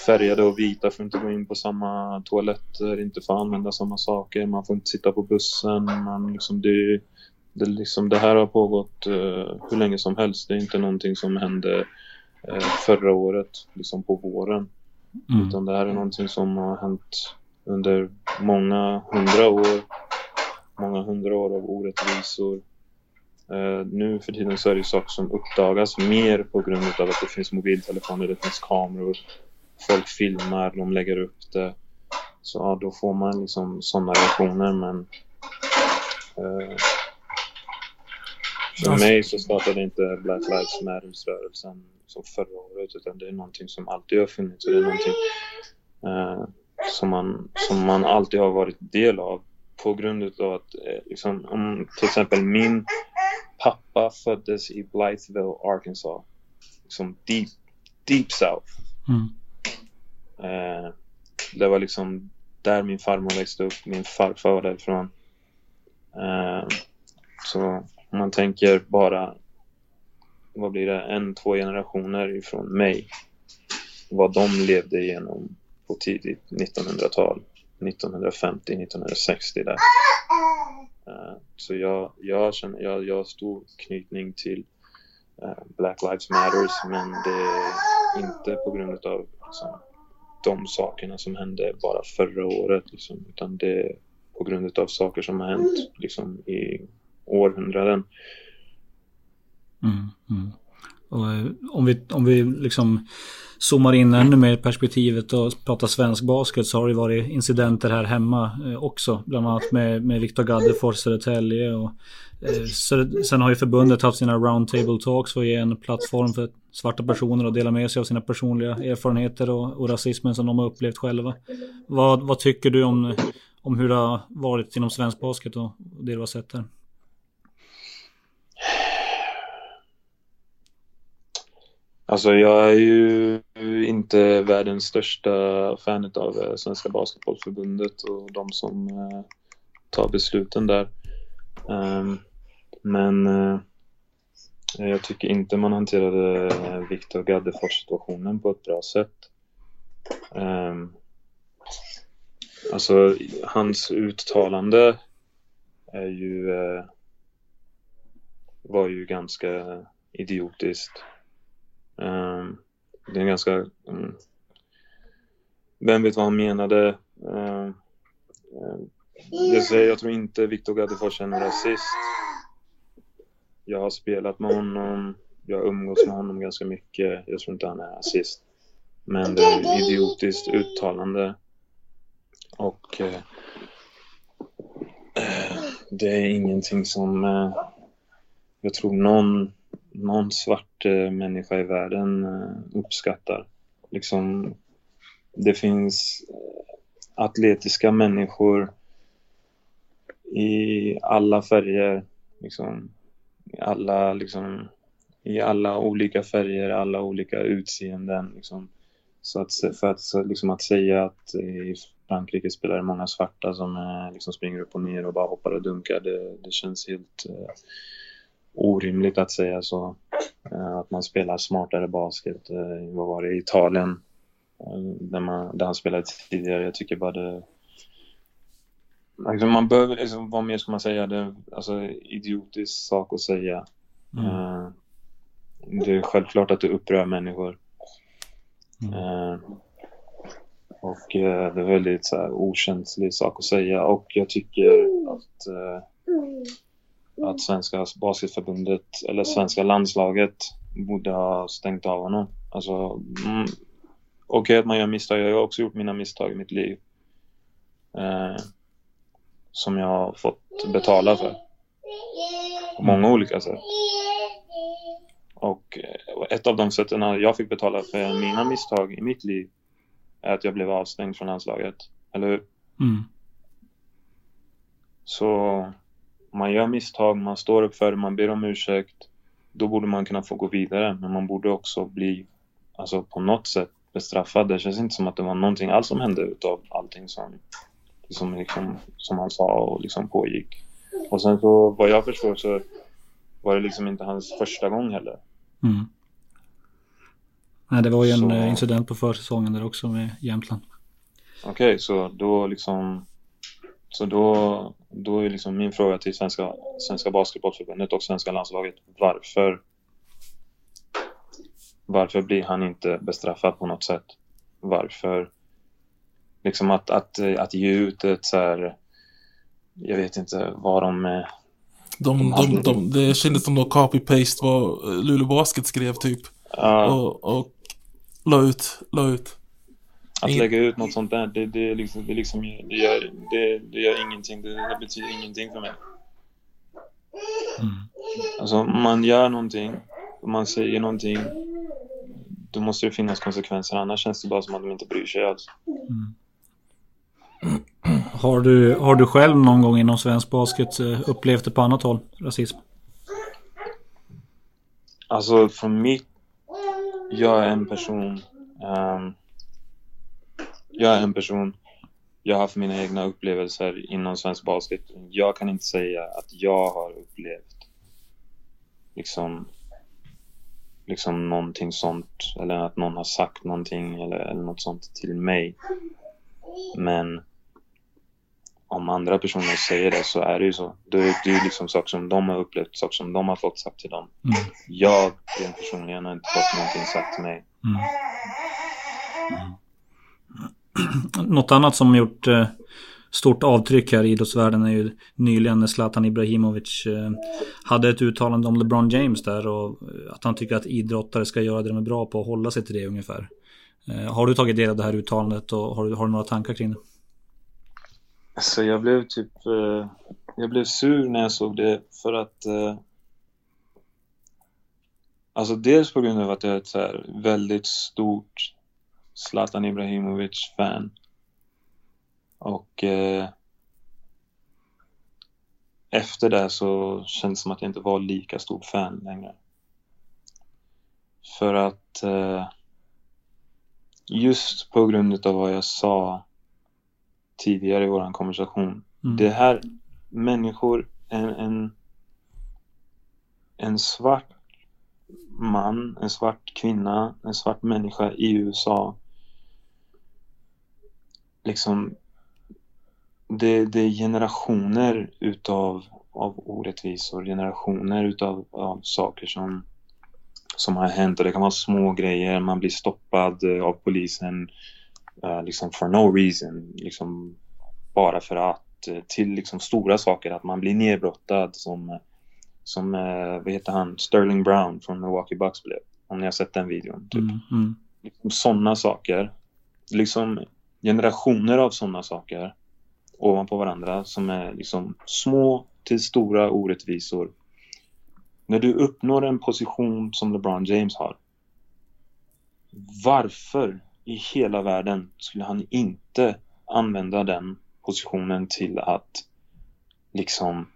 färgade och vita får inte gå in på samma toaletter, inte få använda samma saker, man får inte sitta på bussen, man liksom, det, det, liksom, det här har pågått uh, hur länge som helst, det är inte någonting som hände uh, förra året, liksom på våren. Mm. Utan det här är någonting som har hänt under många hundra år. Många hundra år av orättvisor. Uh, nu för tiden så är det saker som uppdagas mer på grund av att det finns mobiltelefoner, det finns kameror. Folk filmar, de lägger upp det. Så ja, då får man liksom sådana reaktioner men uh, för mig så startade inte Black Lives Matters-rörelsen som förra året utan det är någonting som alltid har funnits och det är någonting eh, som, man, som man alltid har varit del av på grund av att eh, liksom, om till exempel min pappa föddes i Blytheville, Arkansas. Liksom deep, deep south. Mm. Eh, det var liksom där min farmor växte upp, min farfar var därifrån. Eh, så om man tänker bara vad blir det, en, två generationer ifrån mig. Vad de levde igenom på tidigt 1900-tal. 1950, 1960 där. Eh, så jag, jag känner, jag, jag har stor knytning till eh, Black Lives Matters men det är inte på grund av liksom, de sakerna som hände bara förra året liksom, utan det är på grund av saker som har hänt liksom, i århundraden. Mm, mm. Och eh, om vi, om vi liksom zoomar in ännu mer perspektivet och pratar svensk basket så har det varit incidenter här hemma eh, också. Bland annat med, med Viktor Gaddefors Södertälje. Och, eh, sen har ju förbundet haft sina roundtable talks för att ge en plattform för svarta personer att dela med sig av sina personliga erfarenheter och, och rasismen som de har upplevt själva. Vad, vad tycker du om, om hur det har varit inom svensk basket och det du har sett där? Alltså jag är ju inte världens största fan av eh, Svenska Basketbollförbundet och de som eh, tar besluten där. Ehm, men eh, jag tycker inte man hanterade Viktor Gaddefors situationen på ett bra sätt. Ehm, alltså hans uttalande är ju var ju ganska idiotiskt. Um, det är ganska... Um, vem vet vad han menade? Uh, uh, jag, säger, jag tror inte Viktor Gaddefors är en rasist. Jag har spelat med honom, jag umgås med honom ganska mycket. Jag tror inte han är rasist. Men det är ett idiotiskt uttalande. Och uh, det är ingenting som jag tror någon någon svart eh, människa i världen eh, uppskattar. Liksom, det finns eh, atletiska människor i alla färger, liksom, i alla, liksom, i alla olika färger, alla olika utseenden. Liksom. Så att, för att, så liksom att säga att i Frankrike spelar det många svarta som liksom springer upp och ner och bara hoppar och dunkar, det, det känns helt orimligt att säga så. Eh, att man spelar smartare basket. Eh, vad var det? Italien. Eh, där, man, där han spelade tidigare. Jag tycker bara det... Liksom man behöver, liksom, vad mer ska man säga? Det alltså idiotisk sak att säga. Mm. Det är självklart att det upprör människor. Mm. Och det är väldigt så här, okänslig sak att säga och jag tycker att att svenska basketförbundet eller svenska landslaget borde ha stängt av honom. Alltså, mm, okej okay, att man gör misstag. Jag har också gjort mina misstag i mitt liv. Eh, som jag har fått betala för. På många olika sätt. Och eh, ett av de sätten jag fick betala för mina misstag i mitt liv är att jag blev avstängd från landslaget. Eller hur? Mm. Så man gör misstag, man står upp för det, man ber om ursäkt. då borde man kunna få gå vidare. Men man borde också bli, alltså på något sätt bestraffad. Det känns inte som att det var någonting alls som hände utav allting som, som, liksom, som han sa och liksom pågick. Och sen så, vad jag förstår så var det liksom inte hans första gång heller. Mm. Nej, det var ju en Så- eh, incident på försäsongen där också med Jämtland. Okej, så då liksom Så då, då är liksom min fråga till Svenska, Svenska Basketbollförbundet och Svenska landslaget Varför Varför blir han inte bestraffad på något sätt? Varför Liksom att, att, att ge ut ett så här Jag vet inte vad de De, de, de, det kändes som de copy-paste vad Luleå Basket skrev typ. ja, Och, och la ut, la ut. Att lägga ut något sånt där, det, det, liksom, det, liksom, det, gör, det, det gör ingenting. Det, det betyder ingenting för mig. Mm. Alltså, man gör någonting, och man säger någonting, då måste det finnas konsekvenser. Annars känns det bara som att de inte bryr sig alls. Har, du, har du själv någon gång inom svensk basket eh, upplevt det på annat håll? Rasism? Alltså, från mitt... Jag är en person... ehm, jag är en person... Jag har haft mina egna upplevelser inom svensk basket. Jag kan inte säga att jag har upplevt liksom liksom någonting sånt eller att någon har sagt någonting eller, eller något sånt till mig. Men om andra personer säger det så är det ju så. Det är det är ju liksom saker som de har upplevt, saker som de har fått sagt till dem. Mm. Jag rent personligen har inte fått någonting sagt till mig. Mm. Något annat som gjort eh, stort avtryck här i idrottsvärlden är ju nyligen när Zlatan Ibrahimovic eh, hade ett uttalande om LeBron James där och eh, att han tycker att idrottare ska göra det de är bra på och hålla sig till det ungefär. Har du tagit del av det här uttalandet och har du, har du några tankar kring det? Alltså jag blev typ... Jag blev sur när jag såg det för att... Alltså dels på grund av att jag är ett så här väldigt stort Zlatan Ibrahimovic-fan. Och... Eh, efter det så kändes det som att jag inte var lika stort fan längre. För att... Eh, just på grund av vad jag sa tidigare i vår konversation. Mm. Det här, människor, en, en, en svart man, en svart kvinna, en svart människa i USA. Liksom, det, det är generationer utav av orättvisor, generationer utav av saker som, som har hänt. Och det kan vara små grejer, man blir stoppad eh, av polisen eh, liksom for no reason, liksom bara för att, eh, till liksom stora saker, att man blir nedbrottad som, som vad heter han, Sterling Brown från Milwaukee Bucks blev. Om ni har sett den videon. Typ. Mm, mm, Liksom sådana saker. Liksom generationer av sådana saker ovanpå varandra som är liksom små till stora orättvisor. När du uppnår en position som LeBron James har. Varför i hela världen skulle han inte använda den positionen till att liksom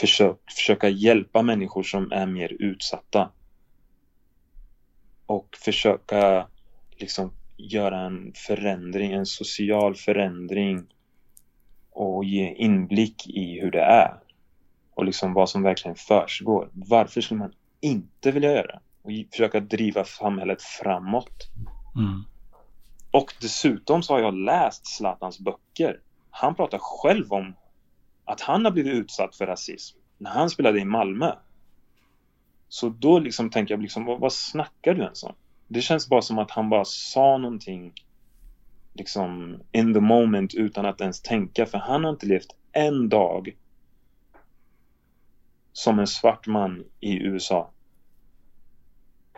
försök, försöka hjälpa människor som är mer utsatta? Och försöka liksom göra en förändring, en social förändring och ge inblick i hur det är och liksom vad som verkligen försiggår. Varför skulle man inte vilja göra? Och försöka driva samhället framåt. mm, Och dessutom så har jag läst Zlatans böcker. Han pratar själv om att han har blivit utsatt för rasism när han spelade i Malmö. Så då liksom tänker jag liksom, vad, vad snackar du ens om? Det känns bara som att han bara sa någonting liksom in the moment utan att ens tänka för han har inte levt en dag som en svart man i USA.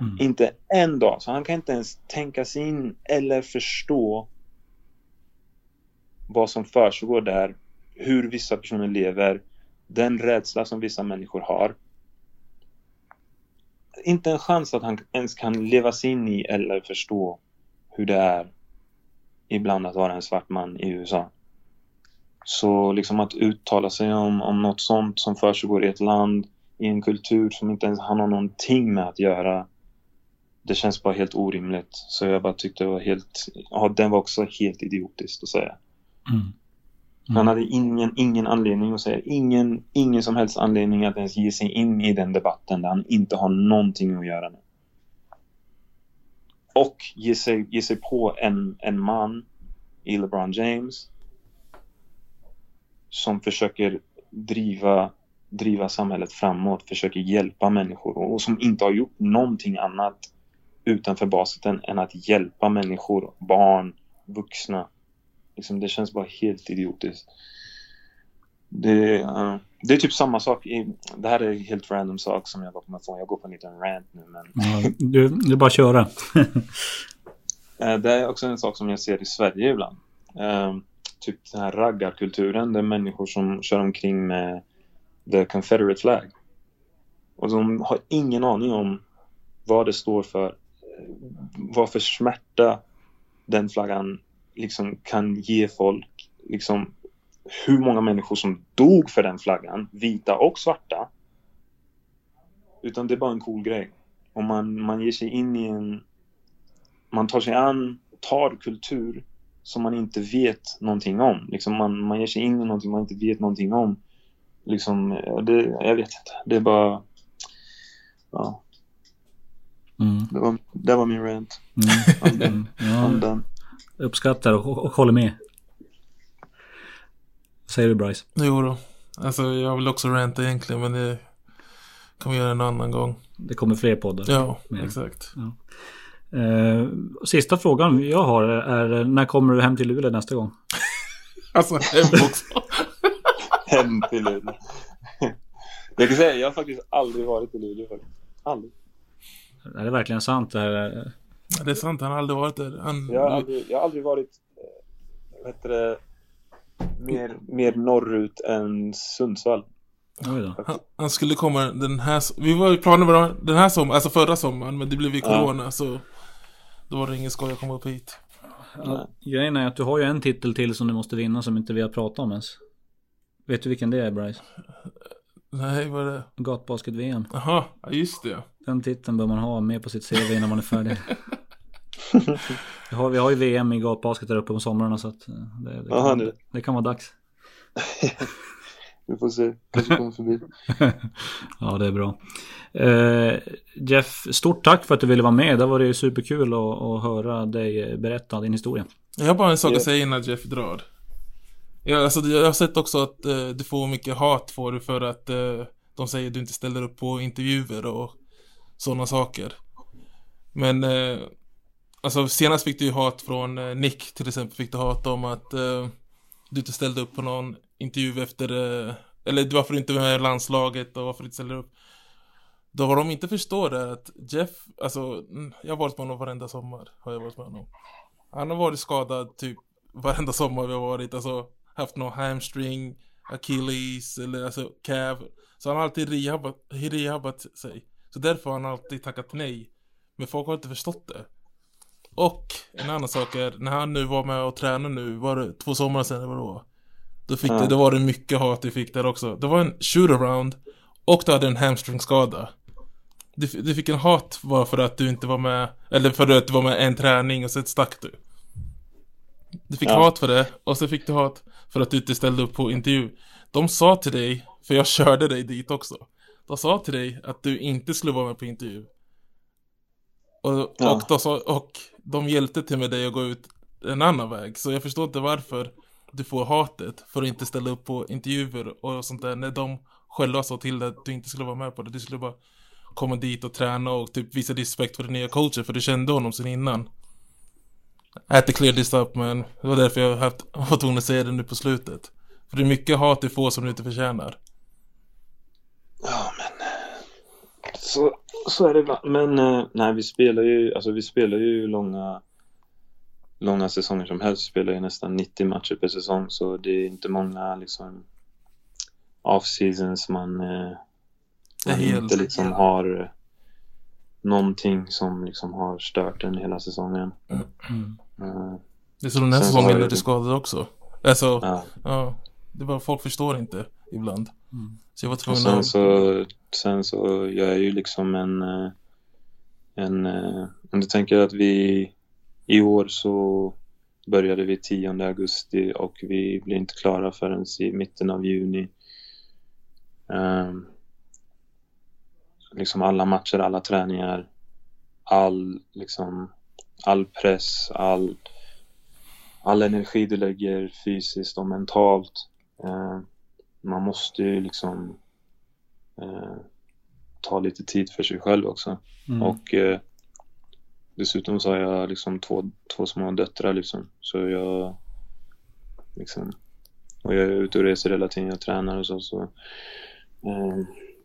mm. Inte en dag. Så han kan inte ens tänka sig in eller förstå vad som försiggår där. Hur vissa personer lever. Den rädsla som vissa människor har. Inte en chans att han ens kan leva sig in i eller förstå hur det är ibland att vara en svart man i USA. Så liksom att uttala sig om, om något sånt som försiggår i ett land i en kultur som inte ens han har någonting med att göra. Det känns bara helt orimligt. Så jag bara tyckte det var helt, ja den var också helt idiotiskt att säga. Mm. Han hade ingen, ingen anledning att säga, ingen, ingen som helst anledning att ens ge sig in i den debatten där han inte har någonting att göra med. Och ge sig, ge sig på en, en man i LeBron James som försöker driva, driva samhället framåt, försöker hjälpa människor och som inte har gjort någonting annat utanför basketen än att hjälpa människor, barn, vuxna. Liksom, det känns bara helt idiotiskt. Det, uh, det är typ samma sak. I, det här är en helt random sak som jag bara kommer få. Jag går på en liten rant nu. Men... Ja, du, är bara köra. uh, det är också en sak som jag ser i Sverige ibland. Uh, typ den här raggarkulturen. Det är människor som kör omkring med the Confederate flag. Och de har ingen aning om vad det står för. Vad för smärta den flaggan liksom kan ge folk. Liksom hur många människor som dog för den flaggan, vita och svarta. Utan det är bara en cool grej. Och man, man ger sig in i en... Man tar sig an, tar kultur som man inte vet någonting om. Liksom man, man ger sig in i någonting man inte vet någonting om. Liksom, det, jag vet inte. Det är bara... Ja. Mm. Det, var, det var min rant. Mm. Mm. Uppskattar och, och håller med. Vad säger du Bryce? Jo då. Alltså jag vill också ranta egentligen men det kan vi göra en annan gång. Det kommer fler poddar. Ja, med. exakt. Ja. Eh, sista frågan jag har är när kommer du hem till Luleå nästa gång? alltså hem också. hem till Luleå. jag kan säga, jag har faktiskt aldrig varit i Luleå faktiskt. Aldrig. Är det verkligen sant det här? Ja, det är sant, han har aldrig varit där. Han... Jag, har aldrig, jag har aldrig varit, eh, vad heter det, mer, mer norrut än Sundsvall. Han, han, skulle komma den här... Vi var i planen den här sommaren, alltså förra sommaren, men det blev ju corona ja. så... Då var det ingen skoj att komma upp hit. Ja, grejen är att du har ju en titel till som du måste vinna som inte vi har pratat om ens. Vet du vilken det är Bryce? Nej, vad är det? Gatbasket-VM. Jaha, just det. Den titeln bör man ha med på sitt CV innan man är färdig. vi, har, vi har ju VM i gatbasket där uppe på somrarna så att eh, det, det, Aha, kan, det kan vara dags. vi får se, kanske kommer förbi. ja, det är bra. Eh, Jeff, stort tack för att du ville vara med. Det var det superkul att, att höra dig berätta din historia. Jag har bara en sak yeah. att säga innan Jeff drar. Ja, alltså, jag har sett också att eh, du får mycket hat för det för att eh, de säger att du inte ställer upp på intervjuer och sådana saker. Men eh, alltså senast fick du ju hat från eh, Nick till exempel fick du hat om att eh, du inte ställde upp på någon intervju efter eh, eller varför du inte var med i landslaget och varför du inte ställer upp. Då vad de inte förstår är att Jeff, alltså mm, jag har varit med honom varenda sommar har jag varit med honom. Han har varit skadad typ varenda sommar vi har varit, alltså haft någon hamstring, Achilles eller alltså calf. Så han har alltid rehabbat, rehabat sig. Så därför har han alltid tackat nej. Men folk har inte förstått det. Och en annan sak är, när han nu var med och tränade nu, var det två somrar sedan eller var? Då fick ja. det, då var det mycket hat du fick där också. Det var en shootaround och du hade en hamstringskada. Du, du fick en hat bara för att du inte var med, eller för att du var med en träning och sen stack du. Du fick ja. hat för det och så fick du hat för att du inte ställde upp på intervju. De sa till dig, för jag körde dig dit också. De sa till dig att du inte skulle vara med på intervju. Och, ja. och, de, sa, och de hjälpte till med dig att gå ut en annan väg. Så jag förstår inte varför du får hatet för att inte ställa upp på intervjuer och sånt där. När de själva sa till dig att du inte skulle vara med på det. Du skulle bara komma dit och träna och typ visa respekt för den nya coachen. För du kände honom sen innan. I had to clear this up men det var därför jag haft, var tvungen att säga det nu på slutet. För det är mycket hat du får som du inte förtjänar. Ja men så, så är det ibland. Men eh, nej vi spelar ju, alltså vi spelar ju långa långa säsonger som helst. Vi spelar ju nästan 90 matcher per säsong så det är inte många liksom off-seasons man, eh, man inte liksom har någonting som liksom har stört en hela säsongen. Mm. Det är så den här säsongen är du skadad också. Alltså, ja. ja. Det är bara folk förstår inte ibland. Mm. Så jag var tvungen sen så sen så jag är ju liksom en, eh, en eh, om du tänker att vi i år så började vi 10 augusti och vi blir inte klara förrän i mitten av juni. Um, liksom alla matcher, alla träningar, all, liksom, all press, all, all energi du lägger fysiskt och mentalt. Uh, man måste ju liksom uh, ta lite tid för sig själv också. Mm. Och uh, dessutom så har jag liksom två, två små döttrar liksom. Så jag liksom, och jag är ute och reser hela tiden, jag tränar och så. så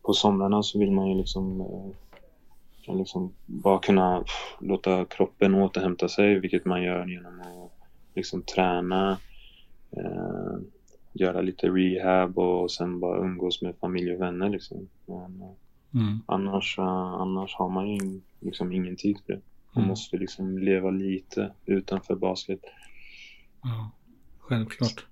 på somrarna så vill man ju liksom, eh, liksom bara kunna låta kroppen återhämta sig, vilket man gör genom att liksom träna, eh, göra lite rehab och sen bara umgås med familj och vänner liksom. Men, eh, mm. annars, uh, annars har man ju liksom ingen tid för det. Man mm. måste liksom leva lite utanför basket. Ja, självklart.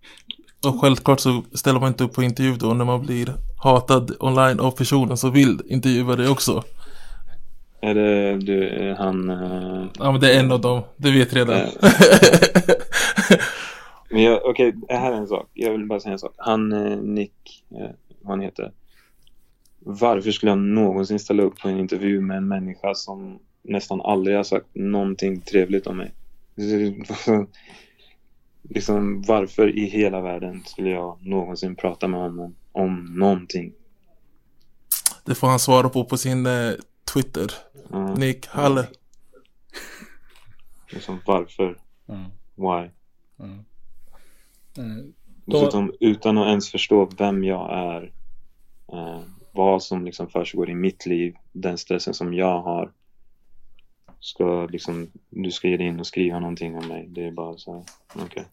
Och självklart så ställer man inte upp på intervju då när man blir hatad online av personen som vill intervjua dig också. Är det du, är han... Uh... Ja men det är en av dem, du vet redan. men okej, okay, här är en sak. Jag vill bara säga en sak. Han, uh, Nick, uh, vad han heter. Varför skulle jag någonsin ställa upp på en intervju med en människa som nästan aldrig har sagt någonting trevligt om mig? liksom varför i hela världen skulle jag någonsin prata med honom om någonting? Det får han svara på på sin eh, Twitter. Mm. Nick Halle. Liksom varför? Mm. Why? Mm. Dessutom utan att ens förstå vem jag är. Eh, vad som liksom försiggår i mitt liv. Den stressen som jag har. Ska liksom, du ska ge dig in och skriva någonting om mig. Det är bara så här, okej. Okay.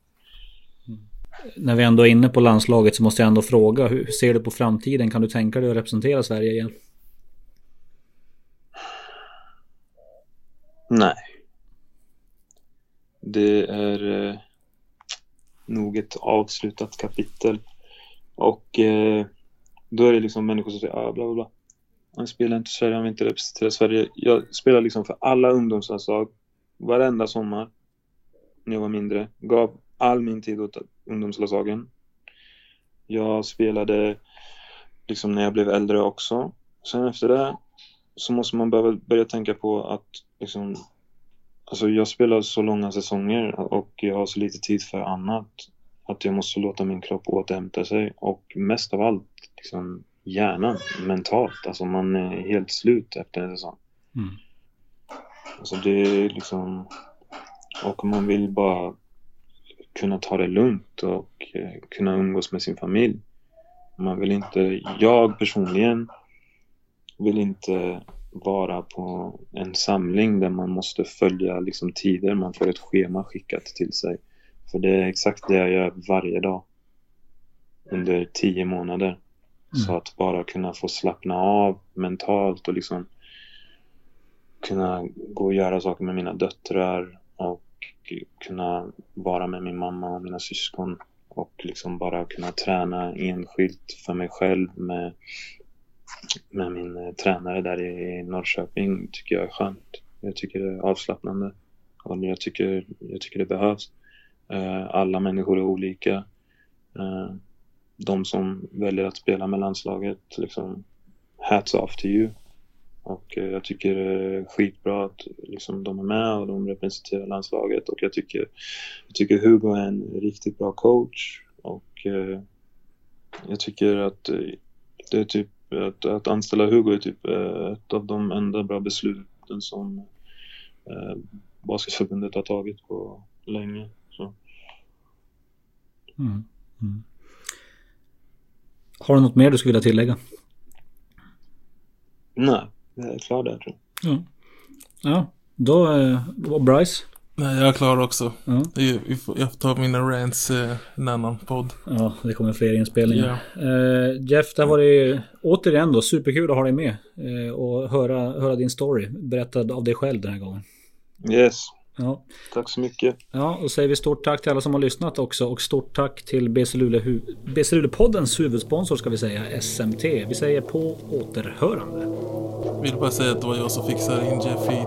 När vi ändå är inne på landslaget så måste jag ändå fråga, hur ser du på framtiden? Kan du tänka dig att representera Sverige igen? Nej. Det är eh, nog ett avslutat kapitel. Och eh, då är det liksom människor som säger ah, bla bla bla. Han spelar inte i Sverige, han vill inte representera Sverige. Jag spelar liksom för alla ungdomslandslag varenda sommar när jag var mindre. Gav all min tid åt ungdomslandslagen. Jag spelade liksom när jag blev äldre också. Sen efter det så måste man börja, börja tänka på att liksom, alltså jag spelar så långa säsonger och jag har så lite tid för annat. Att jag måste låta min kropp återhämta sig och mest av allt liksom hjärnan mentalt. Alltså man är helt slut efter en säsong. Mm. Alltså det är liksom och man vill bara kunna ta det lugnt och eh, kunna umgås med sin familj. Man vill inte, jag personligen vill inte vara på en samling där man måste följa liksom tider, man får ett schema skickat till sig. För det är exakt det jag gör varje dag under tio månader. Mm. Så att bara kunna få slappna av mentalt och liksom kunna gå och göra saker med mina döttrar och kunna vara med min mamma och mina syskon och liksom bara kunna träna enskilt för mig själv med, med min eh, tränare där i Norrköping tycker jag är skönt. Jag tycker det är avslappnande och jag tycker, jag tycker det behövs. Eh, alla människor är olika. Eh, de som väljer att spela med landslaget, liksom, hats off to you. Och jag tycker det är skitbra att liksom, de är med och de representerar landslaget. Och jag tycker, jag tycker Hugo är en riktigt bra coach. Och jag tycker att det är typ att, att anställa Hugo är typ eh, ett av de enda bra besluten som eh, Basketförbundet har tagit på länge. Så. Mm. Mm. Har du något mer du skulle vilja tillägga? Nej, jag är klar där tror jag. Ja. Ja, då var Bryce. Nej, jag är klar också. Ja. Jag får ta mina rants eh, en annan podd. Ja, det kommer fler inspelningar. Ja. Uh, Jeff, det har varit återigen då superkul att ha dig med. Uh, och höra, höra din story berättad av dig själv den här gången. Yes, Ja. Tack så mycket. Ja, och säger vi stort tack till alla som har lyssnat också och stort tack till BC Luleå-poddens huvudsponsor ska vi säga, SMT. Vi säger på återhörande. Vill bara säga att det var jag som fixade in Jeff i